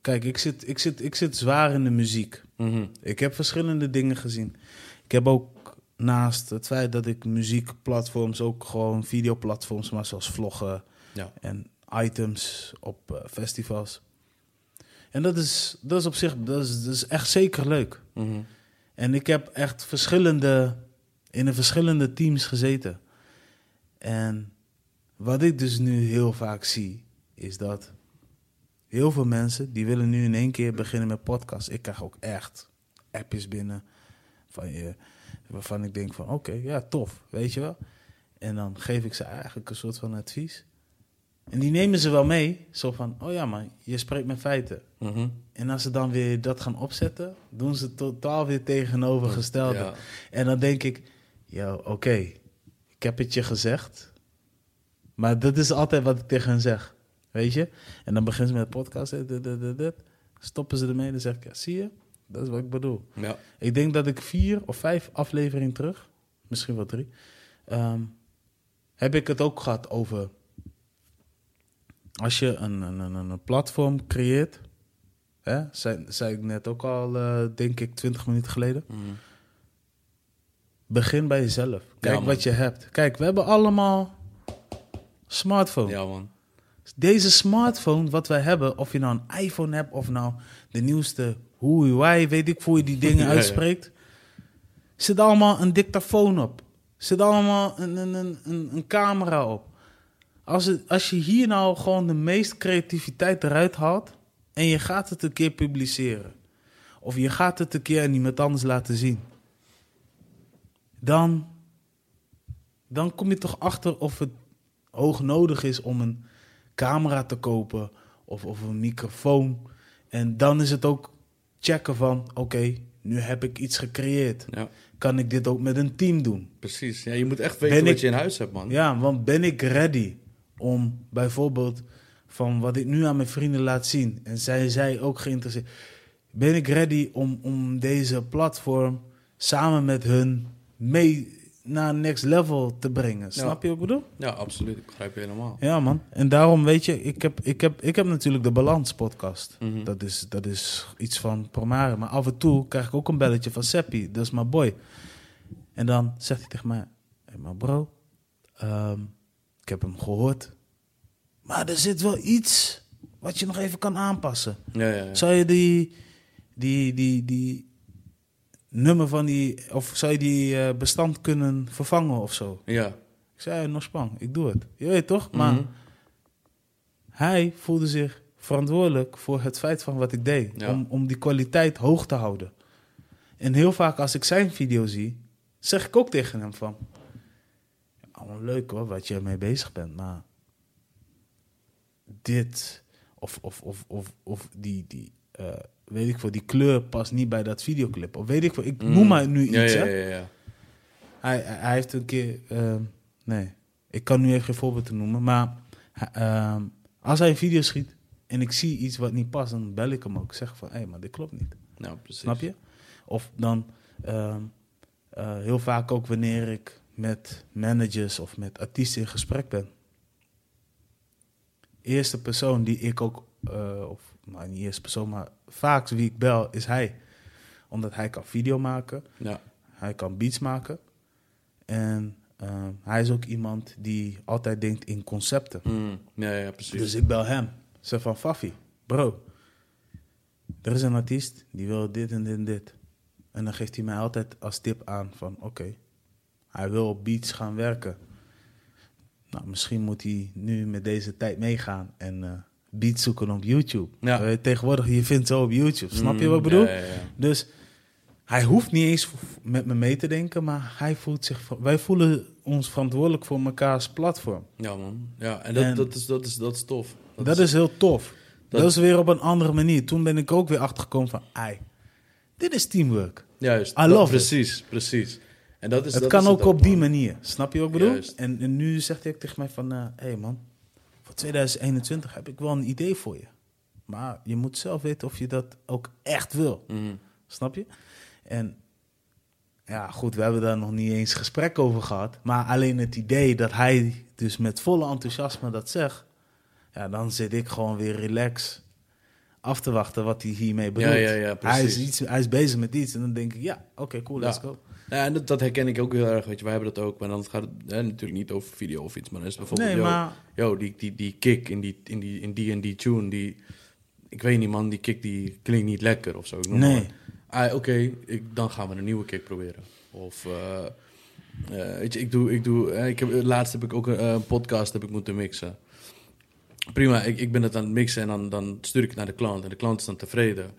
kijk, ik zit, ik, zit, ik zit zwaar in de muziek. Mhm. Ik heb verschillende dingen gezien. Ik heb ook naast het feit dat ik muziekplatforms, ook gewoon videoplatforms, maar zoals vloggen Ja. en items op eh, festivals. En dat is, dat is op zich, dat is, dat is echt zeker leuk. Mhm. En ik heb echt verschillende, in een verschillende teams gezeten. En wat ik dus nu heel vaak zie, is dat heel veel mensen, die willen nu in één keer beginnen met podcast. Ik krijg ook echt appjes binnen van waarvan ik denk van, oké, ja, tof, weet je wel. En dan geef ik ze eigenlijk een soort van advies. En die nemen ze wel mee, zo van, oh ja, maar je spreekt met feiten. Mhm. En als ze dan weer dat gaan opzetten, doen ze totaal weer tegenovergestelde. Ja. En dan denk ik, ja, oké, ik heb het je gezegd. Maar dat is altijd wat ik tegen hen zeg. Weet je? En dan beginnen ze met de podcast. hè, dit, dit, dit, dit. Stoppen ze ermee. Dan zeg ik, ja, zie je? Dat is wat ik bedoel. Ja. Ik denk dat ik vier of vijf afleveringen terug, misschien wel drie, ehm, heb ik het ook gehad over. Als je een, een, een, platform creëert, hè, zei, zei ik net ook al, eh, denk ik, twintig minuten geleden. Mhm. Begin bij jezelf. Kijk wat je hebt. Kijk, we hebben allemaal smartphone. ja, man. Deze smartphone, wat wij hebben, of je nou een iPhone hebt of nou de nieuwste Huawei, weet ik hoe je die dingen [LAUGHS] Ja, uitspreekt, zit allemaal een dictafoon op. Zit allemaal een, een, een, een camera op. Als, het, als je hier nou gewoon de meeste creativiteit eruit haalt en je gaat het een keer publiceren, of je gaat het een keer aan iemand anders laten zien, dan, dan kom je toch achter of het hoog nodig is om een camera te kopen of, of een microfoon. En dan is het ook checken van, oké, nu heb ik iets gecreëerd. Ja, Kan ik dit ook met een team doen? precies. Ja, je moet echt weten Ben wat ik- je in huis hebt, man. Ja, want ben ik ready om bijvoorbeeld van wat ik nu aan mijn vrienden laat zien, en zijn zij ook geïnteresseerd, ben ik ready om, om deze platform samen met hun mee naar next level te brengen? Snap je wat ik bedoel? Ja, absoluut. Ik begrijp je helemaal. Ja, man. En daarom weet je, ik heb, ik heb, ik heb natuurlijk de Balans podcast. Mhm. Dat, is, dat is iets van Promare. Maar af en toe krijg ik ook een belletje van Seppi. Dat is mijn boy. En dan zegt hij tegen mij: Hé, maar bro, ehm, ik heb hem gehoord. Maar er zit wel iets wat je nog even kan aanpassen. Ja, ja, ja. Zou je die, die, die, die nummer van die, of zou je die eh, bestand kunnen vervangen of zo? ja. Ik zei, nog spang, ik doe het. Je weet toch? Maar Mhm. hij voelde zich verantwoordelijk voor het feit van wat ik deed. Om, om die kwaliteit hoog te houden. En heel vaak als ik zijn video zie, zeg ik ook tegen hem van... Leuk hoor, wat je ermee bezig bent, maar... Dit, of, of, of, of, of die, die eh, weet ik veel, die kleur past niet bij dat videoclip. Of weet ik veel, ik noem maar nu iets, ja, ja, ja, ja. Hij, hij heeft een keer. ehm, nee, ik kan nu even geen voorbeeld noemen. Maar ehm, als hij een video schiet en ik zie iets wat niet past, dan bel ik hem ook. Ik zeg van hé, maar dit klopt niet. Nou, precies. Snap je? Of dan ehm, eh, heel vaak ook wanneer ik met managers of met artiesten in gesprek ben. Eerste persoon die ik ook, eh, of nou niet eerste persoon, maar vaak wie ik bel is hij. Omdat hij kan video maken. Ja. Hij kan beats maken. En eh, hij is ook iemand die altijd denkt in concepten. Mhm. ja, ja, precies. Dus ik bel hem. Zeg van, Fafi, bro. Er is een artiest die wil dit en dit en dit. En dan geeft hij mij altijd als tip aan van, oké. Hij wil op beats gaan werken. Nou, misschien moet hij nu met deze tijd meegaan en eh, beats zoeken op YouTube. Ja. Eh, tegenwoordig, je vindt zo op YouTube. Snap je wat ik bedoel? Ja, ja, ja. Dus hij hoeft niet eens met me mee te denken, maar hij voelt zich, wij voelen ons verantwoordelijk voor mekaars platform. Ja, man. Ja, en dat, En- dat, is, dat, is, dat is tof. Dat, is heel tof. Dat, dat- is weer op een andere manier. Toen ben ik ook weer achtergekomen van, ai, dit is teamwork. Juist. I love it. Precies, precies. En dat is, het dat kan is ook op die man. manier. Snap je wat ik bedoel? En, en nu zegt hij ook tegen mij van... Hé hey man, voor 2021 heb ik wel een idee voor je. Maar je moet zelf weten of je dat ook echt wil. Mhm. Snap je? En ja, goed, we hebben daar nog niet eens gesprek over gehad. Maar alleen het idee dat hij dus met volle enthousiasme dat zegt... Ja, dan zit ik gewoon weer relax af te wachten wat hij hiermee bedoelt. Ja, ja, ja, hij, is iets, hij is bezig met iets en dan denk ik... Ja, oké, cool, let's go. Ja, en dat, dat herken ik ook heel erg. Weet je, wij hebben dat ook. Maar dan gaat het hè, natuurlijk niet over video of iets. Maar dan is bijvoorbeeld... Nee, maar... yo, die, die, die kick in die, in, die, in die en die tune, die... Ik weet niet, man. Die kick die klinkt niet lekker of zo. Ik noem maar Nee. Ah, Oké, dan gaan we een nieuwe kick proberen. Of... eh, eh, weet je, ik doe... Ik doe eh, ik heb, laatst heb ik ook een podcast heb ik moeten mixen. Prima, ik, ik ben het aan het mixen en dan, dan stuur ik het naar de klant. En de klant is dan tevreden.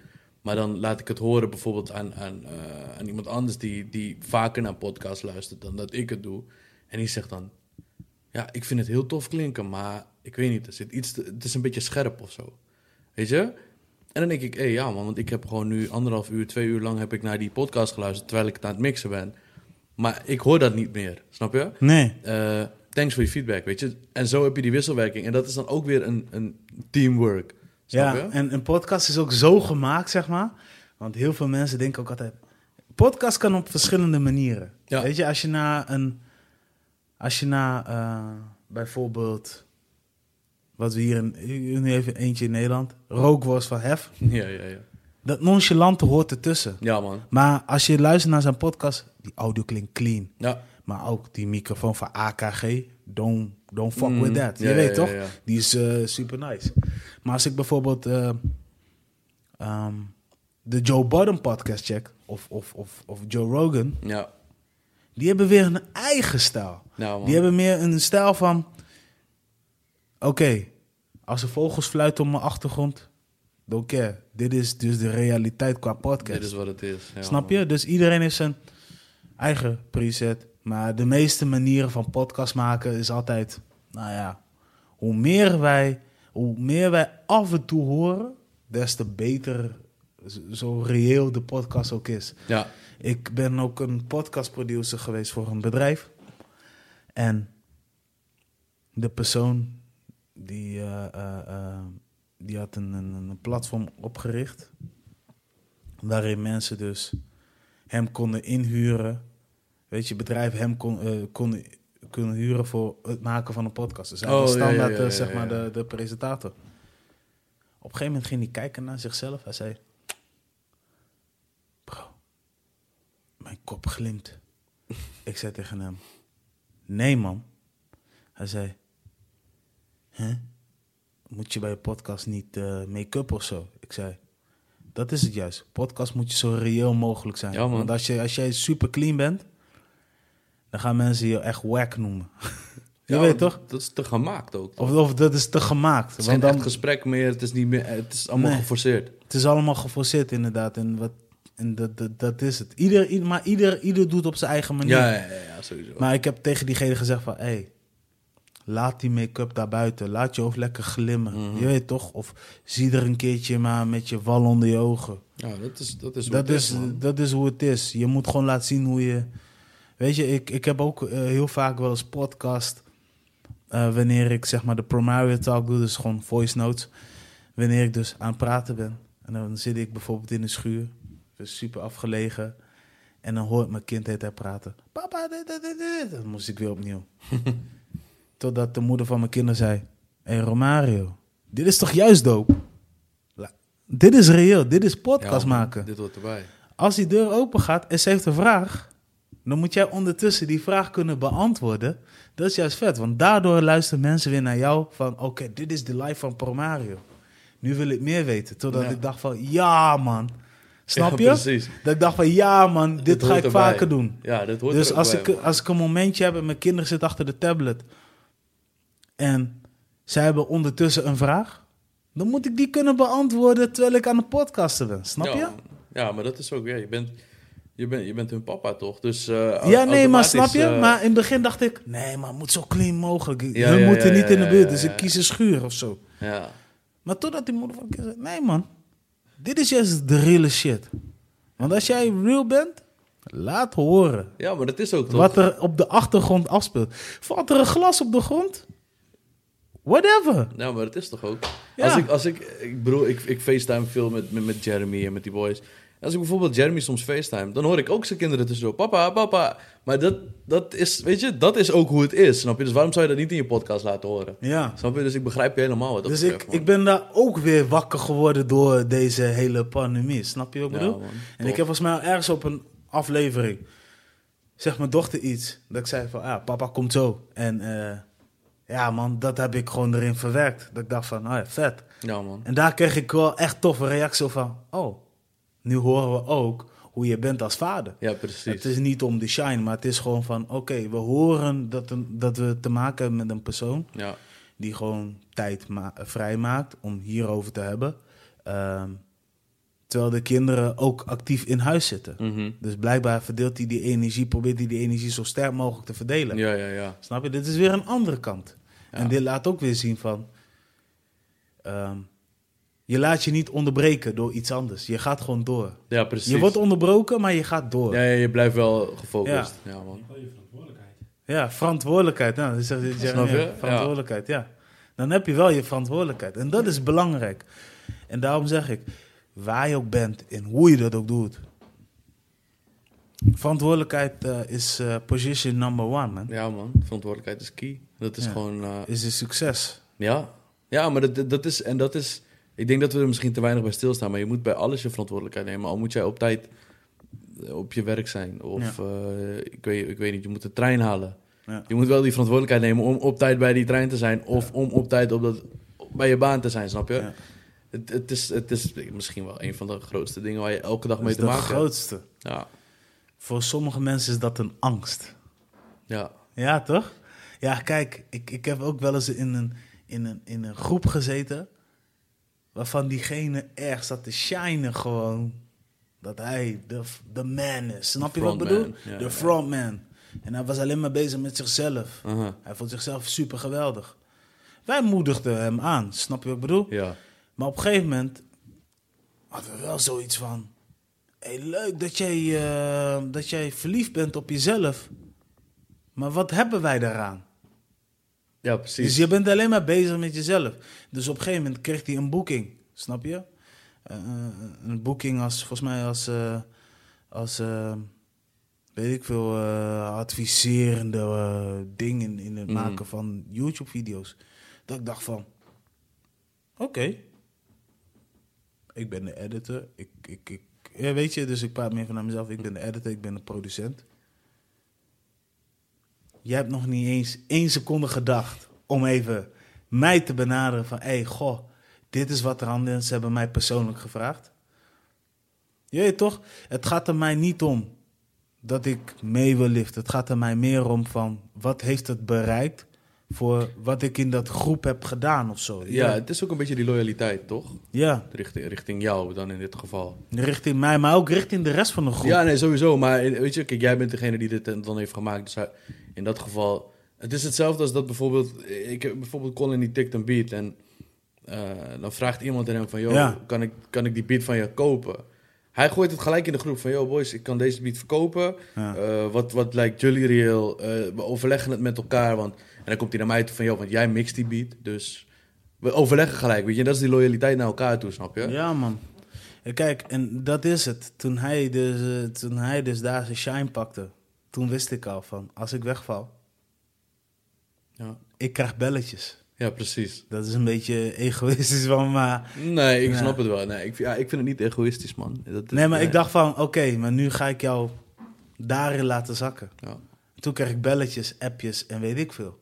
Maar dan laat ik het horen bijvoorbeeld aan, aan, eh, aan iemand anders die, die vaker naar podcasts luistert dan dat ik het doe. En die zegt dan, ja, ik vind het heel tof klinken, maar ik weet niet, er zit iets te- het is een beetje scherp of zo. Weet je? En dan denk ik, hé ja man, want ik heb gewoon nu anderhalf uur, twee uur lang heb ik naar die podcast geluisterd terwijl ik het aan het mixen ben. Maar ik hoor dat niet meer, snap je? Nee. Eh, thanks voor je feedback, weet je? En zo heb je die wisselwerking. En dat is dan ook weer een, een teamwork. Snap Ja, je? en een podcast is ook zo gemaakt, zeg maar. Want heel veel mensen denken ook altijd... Podcast kan op verschillende manieren. Ja. Weet je, als je naar een... Als je naar eh, bijvoorbeeld... Wat we hier in... Nu even eentje in Nederland. Rookworst van Hef. [LAUGHS] Ja, ja, ja. Dat nonchalante hoort ertussen. Ja, man. Maar als je luistert naar zijn podcast... Die audio klinkt clean. Ja. Maar ook die microfoon van AKG. Don't, don't fuck Mm, with that. Je ja, weet ja, toch? ja. Die is eh, super nice. Maar als ik bijvoorbeeld eh, ehm, de Joe Budden podcast check, of, of, of, of Joe Rogan, Ja. die hebben weer een eigen stijl. Nou. Die hebben meer een stijl van: oké, als er vogels fluiten op mijn achtergrond, don't care. Dit is dus de realiteit qua podcast. Dit is wat het is. Snap man. je? Dus iedereen heeft zijn eigen preset. Maar de meeste manieren van podcast maken is altijd, nou ja, hoe meer wij, hoe meer wij af en toe horen, des te beter zo reëel de podcast ook is. Ja. Ik ben ook een podcastproducer geweest voor een bedrijf. En de persoon die, eh, eh, eh, die had een, een, een platform opgericht. Waarin mensen dus hem konden inhuren. Weet je, bedrijf hem kon, eh, kon, kunnen huren voor het maken van een podcast. Dus hij Oh, was ja, standaard, ja, eh, ja, zeg maar, de, de presentator. Op een gegeven moment ging hij kijken naar zichzelf. Hij zei... Bro, mijn kop glimt. [LAUGHS] Ik zei tegen hem... Nee, man. Hij zei... Hè? Moet je bij je podcast niet eh, make-up of zo? Ik zei... Dat is het juist. Podcast moet je zo reëel mogelijk zijn. Ja. Want als, je, als jij super clean bent... dan gaan mensen je echt wack noemen. [LAUGHS] je Ja, weet toch? Dat is te gemaakt ook. toch? Of, of dat is te gemaakt. Het is Want geen dan, gesprek meer. Het is, niet meer, het is allemaal Nee. geforceerd. Het is allemaal geforceerd inderdaad. En, wat, en dat, dat, dat is het. Ieder, ieder, maar ieder, ieder doet op zijn eigen manier. Ja, ja, ja, ja, sowieso. Maar ik heb tegen diegene gezegd van... Hey, laat die make-up daar buiten. Laat je hoofd lekker glimmen. Mhm. Je weet toch? Of zie er een keertje maar met je wal onder je ogen. ja, dat is, dat is hoe Dat het is, dat is hoe het is. Je moet gewoon laten zien hoe je... Weet je, ik, ik heb ook eh, heel vaak wel eens podcast... eh, wanneer ik zeg maar de primary talk doe, dus gewoon voice notes. Wanneer ik dus aan het praten ben. En dan zit ik bijvoorbeeld in de schuur. Dus super afgelegen. En dan hoort mijn kind het praten. Papa, dit, dit, dit, dit. Dan moest ik weer opnieuw. [LAUGHS] Totdat de moeder van mijn kinderen zei... Hé hey Romario, dit is toch juist dope? La- Dit is reëel, dit is podcast Ja, man, maken. Dit hoort erbij. Als die deur open gaat en ze heeft een vraag, dan moet jij ondertussen die vraag kunnen beantwoorden. Dat is juist vet, want daardoor luisteren mensen weer naar jou van, oké, dit is de live van Promario. Nu wil ik meer weten. Totdat Ja. ik dacht van, ja man. Snap je? Dat ik dacht van, ja man, dit, Dit ga ik erbij. vaker doen. Ja, dat hoort Dus als bij, ik, man. als ik een momentje heb en mijn kinderen zitten achter de tablet en zij hebben ondertussen een vraag, dan moet ik die kunnen beantwoorden terwijl ik aan het podcasten ben. Snap je? Ja, maar dat is ook, ja, je bent, je bent, je bent hun papa toch? Dus, eh, Ja, nee, maar snap je? eh, Maar in het begin dacht ik, nee, maar het moet zo clean mogelijk. Ja, ja, moeten ja, niet in de buurt, dus ik kies een schuur of zo. Ja, Maar totdat die moeder van keer zei, nee man, dit is juist de reale shit. Want als jij real bent, laat horen ja, maar dat is ook toch? wat er op de achtergrond afspeelt. Valt er een glas op de grond? Whatever. Ja, maar dat is toch ook? Ja. Als ik, als ik, ik bedoel, ik, ik facetime veel met, met, met Jeremy en met die boys. Als ik bijvoorbeeld Jeremy soms facetime, dan hoor ik ook zijn kinderen tussendoor. Papa, papa. Maar dat, dat is, weet je, dat is ook hoe het is, snap je? Dus waarom zou je dat niet in je podcast laten horen? Ja. Snap je? Dus ik begrijp je helemaal wat Dus ik, ik ben daar ook weer wakker geworden door deze hele pandemie. Snap je wat ik Ja, bedoel? man. en ik heb volgens mij ergens op een aflevering, zeg mijn dochter iets, dat ik zei van, ja, papa komt zo. En eh, ja man, dat heb ik gewoon erin verwerkt. Dat ik dacht van, oh ja, vet. Ja, man. En daar kreeg ik wel echt toffe reactie van, oh, nu horen we ook hoe je bent als vader. Ja, precies. Het is niet om de shine, maar het is gewoon van, oké, we horen dat, een, dat we te maken hebben met een persoon Ja, die gewoon tijd ma- vrijmaakt om hierover te hebben. Ehm, terwijl de kinderen ook actief in huis zitten. Mhm. Dus blijkbaar verdeelt hij die energie, probeert hij die energie zo sterk mogelijk te verdelen. ja, ja, ja. Snap je? Dit is weer een andere kant. Ja. En dit laat ook weer zien van... ehm, je laat je niet onderbreken door iets anders. Je gaat gewoon door. Ja, precies. Je wordt onderbroken, maar je gaat door. ja, Ja, ja, je blijft wel gefocust. Ja, man. Wel je verantwoordelijkheid. verantwoordelijkheid. Nou, dat Snap je? Ja. Verantwoordelijkheid, ja. Dan heb je wel je verantwoordelijkheid. En dat is belangrijk. En daarom zeg ik, waar je ook bent en hoe je dat ook doet. Verantwoordelijkheid eh, is eh, position number one, man. Ja, man. Verantwoordelijkheid is key. Dat is Ja. gewoon... eh, Is een succes. Ja, ja maar dat, dat is, en dat is, ik denk dat we er misschien te weinig bij stilstaan, maar je moet bij alles je verantwoordelijkheid nemen. Al moet jij op tijd eh, op je werk zijn, of eh, ik, weet, ik weet niet, je moet de trein halen. Ja. Je moet wel die verantwoordelijkheid nemen om op tijd bij die trein te zijn, of om op tijd op dat, bij je baan te zijn, snap je? Het, het, is, het is misschien wel een van de grootste dingen waar je elke dag mee te de maken hebt. grootste. Ja, Voor sommige mensen is dat een angst. ja, Ja, toch? Ja, kijk, ik, ik heb ook wel eens in een, in, een, in een groep gezeten... waarvan diegene erg zat te shinen gewoon... dat hij de, de man is. Snap je wat ik bedoel? de ja. frontman. En hij was alleen maar bezig met zichzelf. aha, Hij vond zichzelf super geweldig. Wij moedigden hem aan, snap je wat ik bedoel? ja, Maar op een gegeven moment hadden we wel zoiets van... Hey, leuk dat jij, eh, dat jij verliefd bent op jezelf. Maar wat hebben wij daaraan? Ja, precies. Dus je bent alleen maar bezig met jezelf. Dus op een gegeven moment kreeg hij een boeking. Snap je? Eh, eh, een boeking als, volgens mij als... eh, als weet ik veel, adviserende dingen in het Mhm. maken van YouTube-video's. Dat ik dacht van... Oké. Ik ben de editor. Ik, ik, ik, ja, weet je, dus ik praat meer vanuit mezelf. Ik ben de editor, ik ben de producent. Jij hebt nog niet eens één seconde gedacht om even mij te benaderen van... Hé, goh, dit is wat er aan is. Ze hebben mij persoonlijk gevraagd. Je weet toch? Het gaat er mij niet om dat ik mee wil liften. Het gaat er mij meer om van... Wat heeft het bereikt voor wat ik in dat groep heb gedaan of zo? ja, het is ook een beetje die loyaliteit, toch? Ja, Richting, richting jou dan in dit geval. richting mij, maar ook richting de rest van de groep. Ja, nee, sowieso. Maar weet je, kijk, jij bent degene die dit dan heeft gemaakt. Dus in dat geval... Het is hetzelfde als dat bijvoorbeeld... Ik heb bijvoorbeeld Colin die tikt een beat en... eh, dan vraagt iemand aan hem van... Yo, Ja. kan, ik, kan ik die beat van je kopen? Hij gooit het gelijk in de groep van... Yo, boys, ik kan deze beat verkopen. Ja. Eh, wat, wat lijkt jullie reëel? Eh, we overleggen het met elkaar. Want, en dan komt hij naar mij toe van... Yo, want jij mixt die beat. Dus we overleggen gelijk, weet je. Dat is die loyaliteit naar elkaar toe, snap je? Ja, man. En Kijk, en dat is het. Toen hij, dus, eh, toen hij dus daar zijn shine pakte, toen wist ik al van, als ik wegval, Ja, ik krijg belletjes. ja precies. Dat is een beetje egoïstisch van maar... Nee, ik Ja. snap het wel. Nee, ik, ja, ik vind het niet egoïstisch, man. Dat, Nee, maar nee. ik dacht van, oké, maar nu ga ik jou daarin laten zakken. Ja. Toen kreeg ik belletjes, appjes en weet ik veel.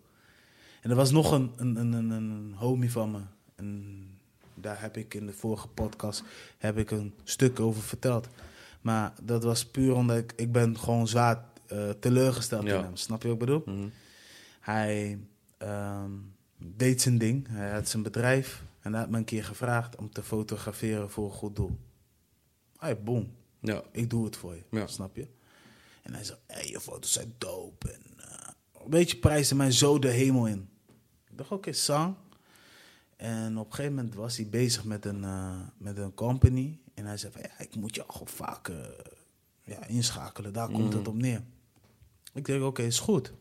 En er was nog een, een, een, een, homie van me. En daar heb ik in de vorige podcast heb ik een stuk over verteld. Maar dat was puur omdat ik, ik ben gewoon zwaar eh, teleurgesteld Ja. in hem. Snap je wat ik bedoel? Mhm. Hij ehm, deed zijn ding. Hij had zijn bedrijf. En hij had me een keer gevraagd om te fotograferen voor een goed doel. Hey, boom. Ja. Ik doe het voor je. Ja. Snap je? En hij zei, hey, je foto's zijn dope. En eh, een beetje prijsde mij zo de hemel in. Dacht, oké, sang. En op een gegeven moment was hij bezig met een, eh, met een company. En hij zei van, ja, ik moet je al vaak eh, ja, inschakelen. Daar komt het op neer. Ik denk, oké, is goed.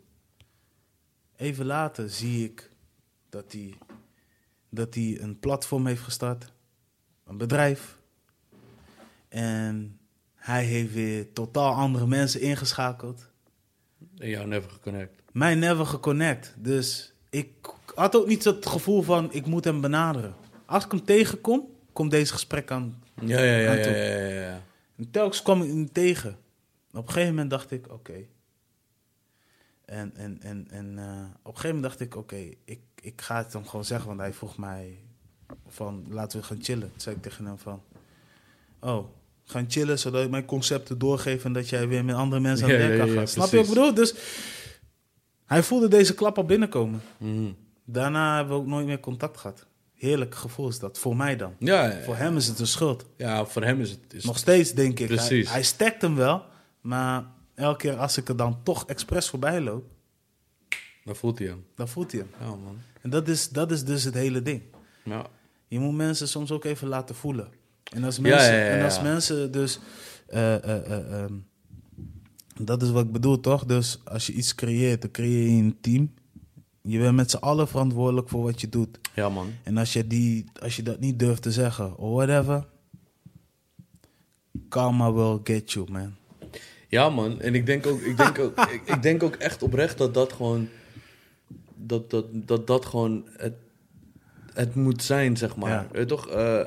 Even later zie ik dat hij, dat hij een platform heeft gestart. Een bedrijf. En hij heeft weer totaal andere mensen ingeschakeld. En jou never geconnect. Mij never geconnect. Dus ik had ook niet het gevoel van ik moet hem benaderen. Als ik hem tegenkom, komt deze gesprek aan. Ja, ja, ja, Aan toe. ja, ja, ja. En telkens kwam ik hem tegen. Op een gegeven moment dacht ik, oké. En, en, en, en eh, op een gegeven moment dacht ik, oké, ik, ik ga het hem gewoon zeggen. Want hij vroeg mij van, laten we gaan chillen. Toen zei ik tegen hem van, oh, gaan chillen zodat ik mijn concepten doorgeef... en dat jij weer met andere mensen aan het Ja, werk kan gaan. Snap je wat ik bedoel? Dus hij voelde deze klap al binnenkomen. Mhm. Daarna hebben we ook nooit meer contact gehad. Heerlijk gevoel is dat, voor mij dan. Ja, ja, Voor hem is het een schuld. ja, voor hem is het... Is Nog steeds denk ik. Hij, Precies. hij stekt hem wel, maar elke keer als ik er dan toch expres voorbij loop, Dan voelt hij hem. dan voelt hij hem. Ja, man. En dat is, dat is dus het hele ding. Ja. Je moet mensen soms ook even laten voelen. En als Ja, mensen, ja, ja, En als mensen dus. eh, eh, eh, ehm, dat is wat ik bedoel, toch? Dus als je iets creëert, dan creëer je een team. Je bent met z'n allen verantwoordelijk voor wat je doet. ja, man. En als je, die, als je dat niet durft te zeggen, or whatever, karma will get you, man. Ja, man. En ik denk ook, ik denk ook, [LAUGHS] ik, ik denk ook echt oprecht dat dat gewoon... Dat dat, dat, dat gewoon het, het moet zijn, zeg maar. Ja. Weet je toch? eh,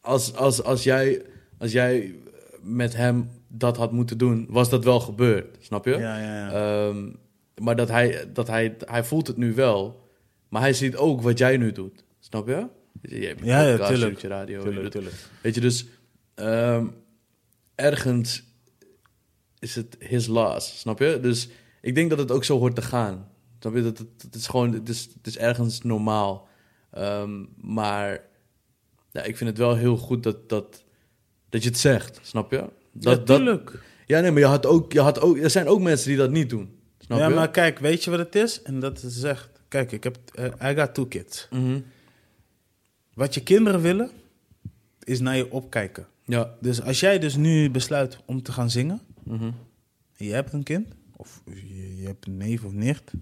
als, als, als, jij, als jij met hem dat had moeten doen, was dat wel gebeurd. Snap je? Ja, ja, ja. Ehm, maar dat hij, dat hij, hij voelt het nu wel. Maar hij ziet ook wat jij nu doet. Snap je? Je hebt Ja, ja, podcast, je tuurlijk. doet je radio. tuurlijk, tuurlijk. Weet je, dus ehm, ergens is het his loss, snap je? Dus ik denk dat het ook zo hoort te gaan. Snap je? Dat, het, het is gewoon, het is, het is ergens normaal. Ehm, maar ja, ik vind het wel heel goed dat, dat, dat je het zegt, snap je? Dat, ja, dat, ja, nee, maar je had ook, je had ook, er zijn ook mensen die dat niet doen. Snap ja, je? maar kijk, weet je wat het is? En dat is echt... Kijk, ik heb... eh, I got two kids. Mhm. Wat je kinderen willen, is naar je opkijken. Ja. Dus als jij dus nu besluit om te gaan zingen... Mhm. en je hebt een kind, of je, je hebt een neef of nicht...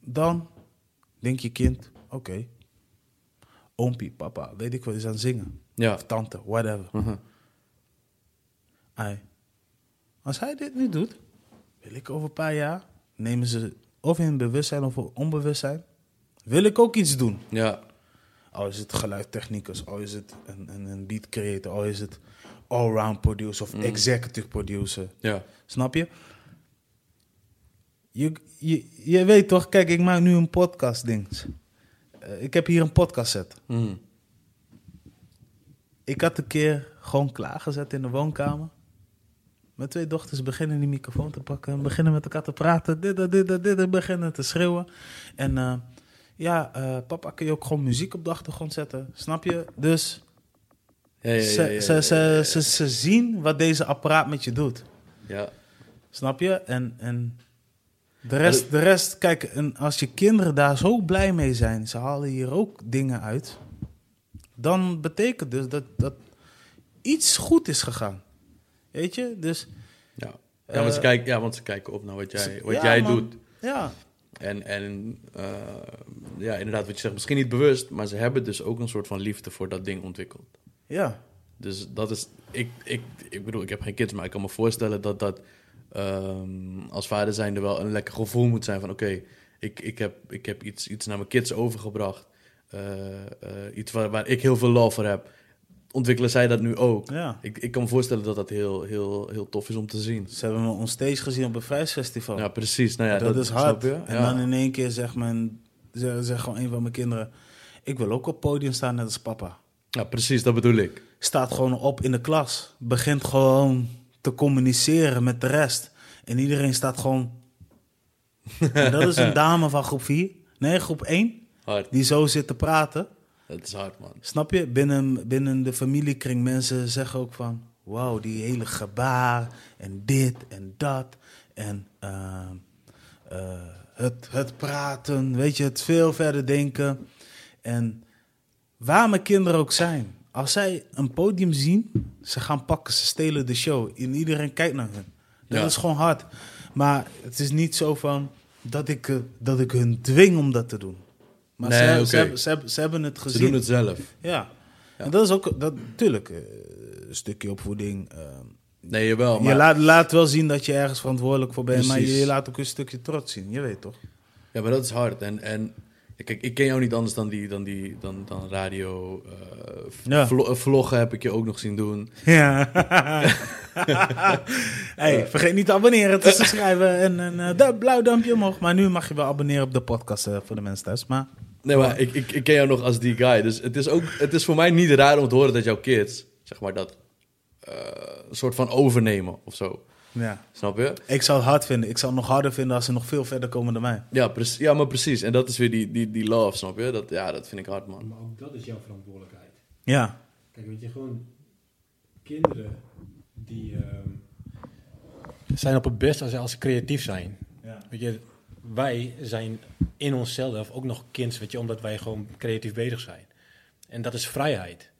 dan denkt je kind, oké... oompie, papa, weet ik wat, is aan het zingen. Ja. Of tante, whatever. Ai. Als hij dit nu doet, wil ik over een paar jaar nemen ze of in bewustzijn of onbewustzijn, wil ik ook iets doen. Ja. Al is het geluidtechnicus, al is het een, een, een beat creator, al is het allround producer of executive producer. Ja. Snap je? Je, je? je weet toch, kijk, ik maak nu een podcast ding. Eh, ik heb hier een podcast set. Mhm. Ik had een keer gewoon klaargezet in de woonkamer. Mijn twee dochters beginnen die microfoon te pakken. en Beginnen met elkaar te praten. Dit, dat, dit, dat, dit. en Beginnen te schreeuwen. En eh, ja, eh, papa, kun je ook gewoon muziek op de achtergrond zetten? Snap je? Dus Ja, ja, ja, ze, ze, ze, ze zien wat deze apparaat met je doet. Ja. Snap je? En, en de, rest, de rest, kijk, en als je kinderen daar zo blij mee zijn, ze halen hier ook dingen uit, dan betekent dus dat, dat iets goed is gegaan. Weet je? Dus. Ja. Ja, want ze Eh, kijken, ja, want ze kijken op naar wat jij, wat ja, jij man. doet. Ja, En, en eh, ja, inderdaad, wat je zegt, misschien niet bewust, maar ze hebben dus ook een soort van liefde voor dat ding ontwikkeld. ja, Dus dat is, ik, ik, ik bedoel, ik heb geen kids, maar ik kan me voorstellen dat dat ehm, als vader zijnde wel een lekker gevoel moet zijn van, oké, ik, ik heb, ik heb iets, iets naar mijn kids overgebracht, Eh, eh, iets waar, waar ik heel veel love voor heb. Ontwikkelen zij dat nu ook? ja. Ik, ik kan me voorstellen dat dat heel, heel, heel tof is om te zien. Ze hebben me onstage gezien op een vrijsfestival. Ja, precies. Nou ja, dat, is hard. je? En Ja. dan in één keer zegt, zegt, zegt gewoon een van mijn kinderen: Ik wil ook op het podium staan net als papa. Ja, precies, dat bedoel ik. staat gewoon op in de klas. Begint gewoon te communiceren met de rest. En iedereen staat gewoon... [LAUGHS] En dat is een dame van groep 4. Nee, groep 1. Hard. die zo zit te praten. Dat is hard, man. Snap je? Binnen, binnen de familiekring mensen zeggen ook van... Wauw, die hele gebaar en dit en dat. En eh, eh, het, het praten, weet je, het veel verder denken. En waar mijn kinderen ook zijn. Als zij een podium zien, ze gaan pakken, ze stelen de show. En iedereen kijkt naar hun. Dat Ja. is gewoon hard. Maar het is niet zo van dat ik, eh, dat ik hun dwing om dat te doen. Maar Nee, ze, hebben, ze, hebben, ze hebben het gezien. Ze doen het zelf. Ja. En dat is ook, dat, natuurlijk, eh, een stukje opvoeding. eh, Nee, jawel. Maar, je laat, laat wel zien dat je ergens verantwoordelijk voor bent, maar je, laat ook een stukje trots zien. Je weet toch? Ja, maar dat is hard. En, en kijk, ik ken jou niet anders dan die, dan die dan, dan radio. Ja. vlo- vloggen heb ik je ook nog zien doen. Ja. [LAUGHS] hey, vergeet niet te abonneren, te subscriben en een blauw duimpje omhoog. Maar nu mag je wel abonneren op de podcast voor de mensen thuis. Maar Nee, maar ik, ik, ik ken jou nog als die guy. Dus het is, ook, het is voor mij niet raar om te horen dat jouw kids, zeg maar, dat eh, een soort van overnemen of zo. ja, Snap je? ik zou het hard vinden. Ik zou het nog harder vinden als ze nog veel verder komen dan mij. Ja, prec- ja maar precies. En dat is weer die, die, die love, snap je? Dat, ja, dat vind ik hard, man. Maar ook dat is jouw verantwoordelijkheid. Ja, Kijk, weet je, gewoon kinderen die ehm, zijn op het best als, als ze creatief zijn. ja. Weet je, wij zijn in onszelf ook nog kind, weet je, omdat wij gewoon creatief bezig zijn. En dat is vrijheid.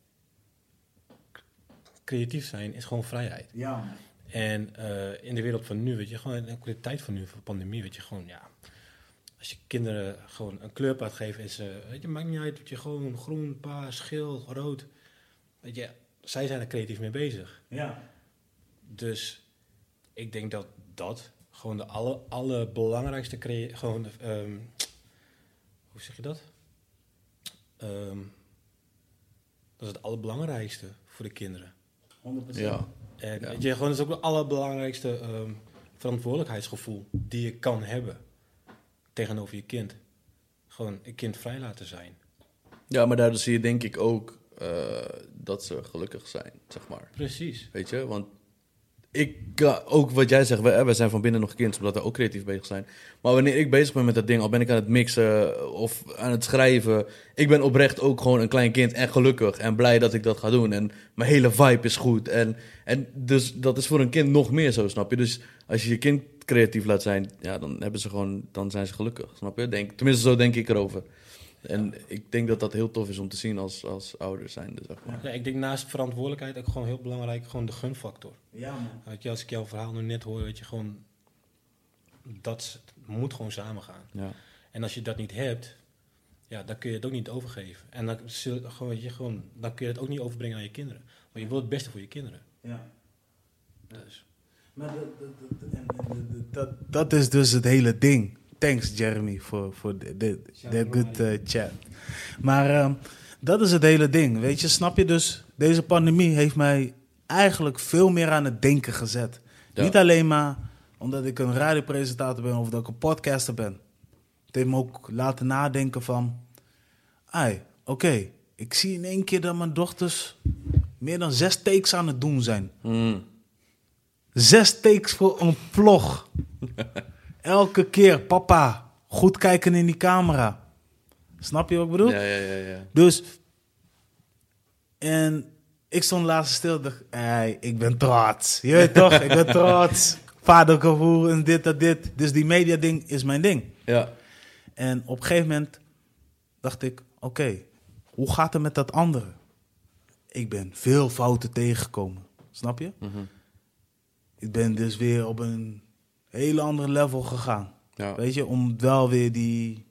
Creatief zijn is gewoon vrijheid. ja. En eh, in de wereld van nu, weet je, gewoon in de tijd van nu, van pandemie, weet je, gewoon, ja. Als je kinderen gewoon een kleurpaad geeft, is, eh weet je, maakt niet uit, weet je, gewoon groen, paars, geel, rood. Weet je, zij zijn er creatief mee bezig. ja. Dus ik denk dat dat gewoon de alle, allerbelangrijkste, crea- gewoon, ehm, hoe zeg je dat? Ehm, dat is het allerbelangrijkste voor de kinderen. 100%. Ja. En Ja. weet je, gewoon, dat is ook het allerbelangrijkste ehm, verantwoordelijkheidsgevoel die je kan hebben tegenover je kind. Gewoon een kind vrij laten zijn. Ja, maar daardoor zie je denk ik ook eh, dat ze gelukkig zijn, zeg maar. Precies. Weet je, want ik, ook wat jij zegt, wij zijn van binnen nog kind, omdat we ook creatief bezig zijn. Maar wanneer ik bezig ben met dat ding, al ben ik aan het mixen of aan het schrijven, ik ben oprecht ook gewoon een klein kind en gelukkig en blij dat ik dat ga doen. En mijn hele vibe is goed. En, en dus dat is voor een kind nog meer zo, snap je? Dus als je je kind creatief laat zijn, ja, dan hebben ze gewoon, dan zijn ze gelukkig, snap je? Denk, tenminste, zo denk ik erover. En ik denk dat dat heel tof is om te zien als, als ouders zijn, zeg maar. Ja, ik denk naast verantwoordelijkheid ook gewoon heel belangrijk, gewoon de gunfactor. Ja, man. Weet je, als ik jouw verhaal nu net hoor, weet je gewoon, dat moet gewoon samengaan. Ja. En als je dat niet hebt, ja, dan kun je het ook niet overgeven. En dan, zul- gewoon, weet je, gewoon, dan kun je het ook niet overbrengen aan je kinderen. Maar je wilt het beste voor je kinderen. Ja. Dus. Maar dat, dat, dat, dat, dat is dus het hele ding. Thanks Jeremy voor voor de, de, de good eh, chat. Maar ehm, dat is het hele ding. Weet je, snap je dus? Deze pandemie heeft mij eigenlijk veel meer aan het denken gezet. Ja. Niet alleen maar omdat ik een radiopresentator ben of dat ik een podcaster ben. Het heeft me ook laten nadenken van... Ai, oké, ik zie in één keer dat mijn dochters meer dan zes takes aan het doen zijn. Mm. Zes takes voor een vlog. [LAUGHS] Elke keer, papa, goed kijken in die camera. Snap je wat ik bedoel? Ja, ja, ja, ja. Dus, en ik stond laatst stil. dacht, hey, ik ben trots. Je weet toch, ik ben trots. [LAUGHS] Vadergevoel en dit en dit. Dus die media ding is mijn ding. Ja, En op een gegeven moment dacht ik, oké, hoe gaat het met dat andere? Ik ben veel fouten tegengekomen. Snap je? Mhm. Ik ben dus weer op een hele andere level gegaan. ja. Weet je, om wel weer die...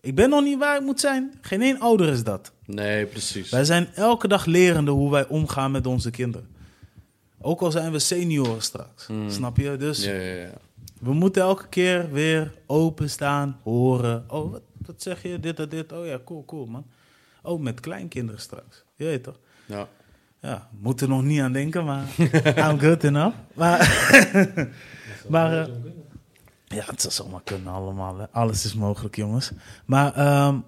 Ik ben nog niet waar ik moet zijn. Geen één ouder is dat. Nee, precies. Wij zijn elke dag lerende hoe wij omgaan met onze kinderen. Ook al zijn we senioren straks. Mm. Snap je? Dus Ja, ja, ja. we moeten elke keer weer openstaan, horen. Oh, wat, wat zeg je? Dit en dit. Oh ja, cool, cool, man. Oh, met kleinkinderen straks. Je weet toch? Ja. Ja, moeten er nog niet aan denken, maar [LAUGHS] I'm good enough. Maar, [LAUGHS] Maar, eh, ja, het zou zomaar kunnen allemaal. Hè. Alles is mogelijk, jongens. Maar ehm,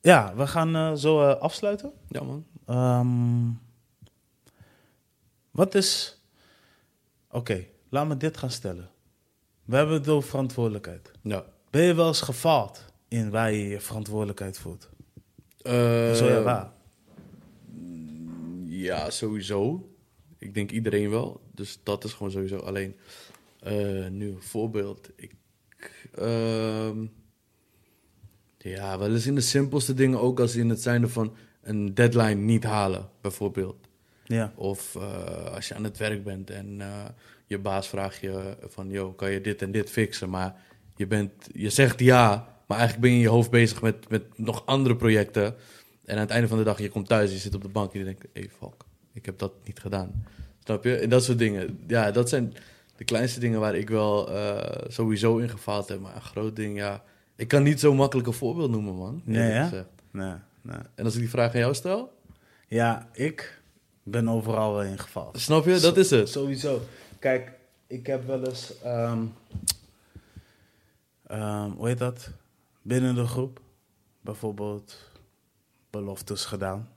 ja, we gaan eh, zo eh, afsluiten. ja, man. Ehm, wat is... Oké, laat me dit gaan stellen. We hebben het over verantwoordelijkheid. Ja. Ben je wel eens gefaald in waar je je verantwoordelijkheid voelt. Eh, Zo ja, waar. Ja, sowieso. Ik denk iedereen wel. Dus dat is gewoon sowieso. Alleen, eh, nu een voorbeeld. Ik, ehm, ja, wel eens in de simpelste dingen ook als in het zijnde van een deadline niet halen, bijvoorbeeld. Ja. Of eh, als je aan het werk bent en eh, je baas vraagt je van, yo, kan je dit en dit fixen? Maar je, bent, je zegt ja, maar eigenlijk ben je in je hoofd bezig met, met nog andere projecten. En aan het einde van de dag, je komt thuis, je zit op de bank en je denkt, hey, fuck, ik heb dat niet gedaan. Snap je? En dat soort dingen. Ja, dat zijn de kleinste dingen waar ik wel eh, sowieso in gefaald heb. Maar een groot ding, ja. Ik kan niet zo makkelijk een voorbeeld noemen, man. Nee, ja? Nee, nee. En als ik die vraag aan jou stel, Ja, ik ben overal wel in gevallen. snap je? Dat is het. Sowieso. Kijk, ik heb wel eens, ehm, ehm, hoe heet dat? Binnen de groep bijvoorbeeld beloftes gedaan.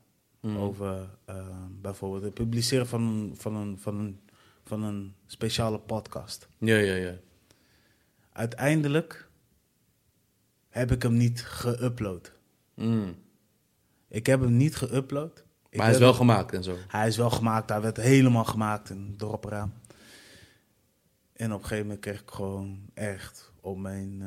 Mm. Over ehm, bijvoorbeeld het publiceren van, een- van, een, van, een, van een speciale podcast. Ja, ja, ja. Uiteindelijk heb ik hem niet geüpload. Mm. Ik heb hem niet geüpload. Ik Maar hij is wel gemaakt en zo. Hij is wel gemaakt, hij werd helemaal gemaakt en erop eraan. En op een gegeven moment kreeg ik gewoon echt op mijn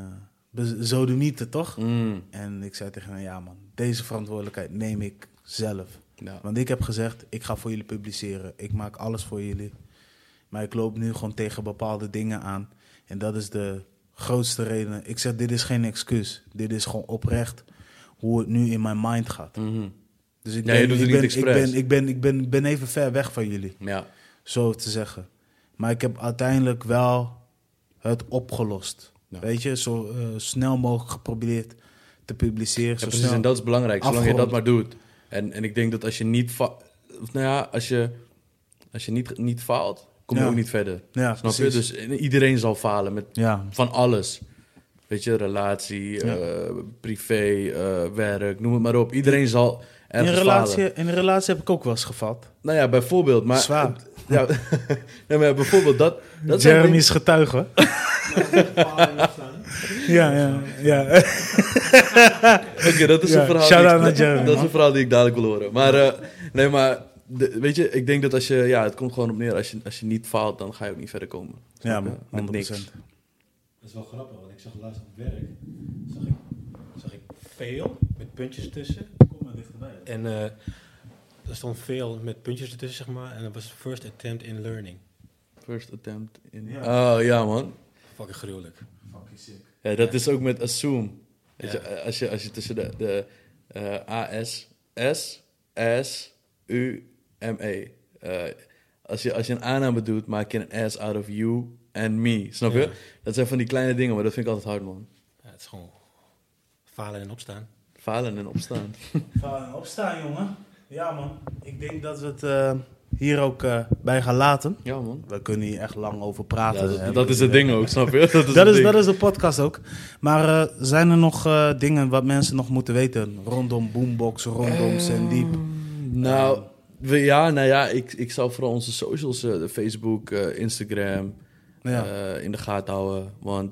uh, zodemieten, toch? Mm. En ik zei tegen hem, ja man, deze verantwoordelijkheid neem ik zelf. Ja. Want ik heb gezegd, ik ga voor jullie publiceren. Ik maak alles voor jullie. Maar ik loop nu gewoon tegen bepaalde dingen aan. En dat is de grootste reden. Ik zeg, dit is geen excuus. Dit is gewoon oprecht hoe het nu in mijn mind gaat. Mhm. Dus ik Ja, ben, je doet het ik niet ben, ik ben, ik ben, ik ben, ben even ver weg van jullie, Ja. zo te zeggen. Maar ik heb uiteindelijk wel het opgelost. Ja. Weet je, zo eh, snel mogelijk geprobeerd te publiceren. Ja, zo precies. snel. En dat is belangrijk, zolang je dat maar doet. En, en ik denk dat als je niet... fa- of nou ja, als je, als je niet, niet faalt, kom je Ja. ook niet verder. ja, Snap precies. je? Dus iedereen zal falen met Ja, van alles. Weet je, relatie, Ja. eh, privé, eh, werk, noem het maar op. Iedereen zal in ergens een, relatie, falen. in een relatie heb ik ook wel eens gevat. Nou ja, bijvoorbeeld. Maar, Zwaar. Ja, [LAUGHS] nee, maar bijvoorbeeld dat... dat zijn Jeremy dingen- is getuige. [LAUGHS] [LAUGHS] ja, ja, ja. [LAUGHS] Oké, dat is Ja, een verhaal. shout-out die ik- naar Jeremy, Dat is een verhaal die ik dadelijk wil horen. Maar eh, nee, maar de- weet je, ik denk dat als je, ja, het komt gewoon op neer. Als je, als je niet faalt, dan ga je ook niet verder komen. Ja, man, met 100%. niks. Dat is wel grappig, want ik zag laatst op werk, zag ik, zag ik veel met puntjes ertussen. Kom maar dichterbij. En eh, er stond veel met puntjes ertussen, zeg maar. En dat was first attempt in learning. First attempt in. Ja. Oh ja, man. Fucking gruwelijk. Fucking sick. Ja, dat is ook met assume. Je, als, je, als je tussen de, de eh, AS, S, S, U, M, E. eh, als, je, als je een aanname doet, maak je een S out of you and me. Snap je? Dat zijn van die kleine dingen, maar dat vind ik altijd hard, man. Ja, het is gewoon falen en opstaan. Falen en opstaan. [LAUGHS] Vallen opstaan, jongen. Ja, man. Ik denk dat we het eh, hier ook eh, bij gaan laten. Ja, man. We kunnen hier echt lang over Ja, praten. dat, hè. dat is het ding ook, snap je? [LAUGHS] Dat is, Dat is, ding. dat is de podcast ook. Maar eh, zijn er nog eh, dingen wat mensen nog moeten weten rondom Boombox, rondom Sandeep? Nou, we, ja, nou ja, ik, ik zal vooral onze socials, Facebook, Instagram, Ja. in de gaten houden. Want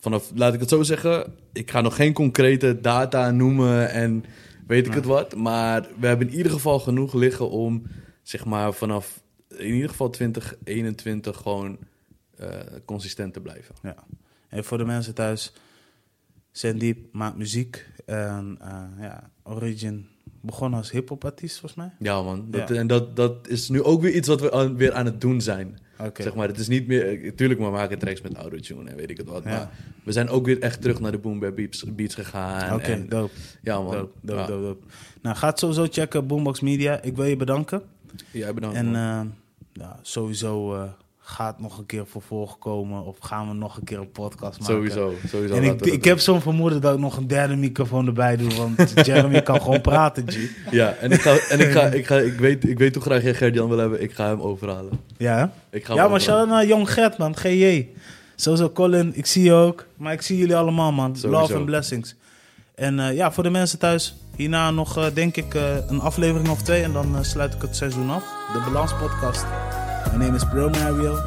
vanaf, laat ik het zo zeggen, ik ga nog geen concrete data noemen en weet ik Ja. het wat. Maar we hebben in ieder geval genoeg liggen om, zeg maar, vanaf in ieder geval 2021 gewoon eh, consistent te blijven. Ja. En voor de mensen thuis, Sandeep maakt muziek. En eh, ja, Origin begon als hip-hop artiest, volgens mij. Ja, man. Dat, Ja. En dat, dat is nu ook weer iets wat we aan- weer aan het doen zijn. Oké. Zeg maar, het is niet meer... Natuurlijk, we maken tracks met autotune en weet ik het wat. Ja. Maar we zijn ook weer echt terug naar de Boom beats, beats gegaan. Oké, dope, Ja, man. dope, dope, Ja. dope, dope. Nou, ga het sowieso checken, Boombox Media. Ik wil je bedanken. Jij bedankt, En eh, ja, sowieso eh, gaat nog een keer vervolg komen. Of gaan we nog een keer een podcast maken. Sowieso, sowieso. En ik, ik heb zo'n vermoeden dat ik nog een derde microfoon erbij doe. Want [LAUGHS] Jeremy kan gewoon praten, G. Ja, en ik, ga, en ik, ga, ik, ga, ik, weet, ik weet hoe graag jij Gert-Jan wil hebben. Ik ga hem overhalen. Ja? Ik ga ja maar shout-out naar Jong Gert, man. GJ. Sowieso Colin, ik zie je ook. Maar ik zie jullie allemaal, man. Sowieso. Love and blessings. En eh, ja, voor de mensen thuis. Hierna nog, eh, denk ik, eh, een aflevering of twee. En dan sluit ik het seizoen af. De Balans Podcast. Mijn name is Bro Mario.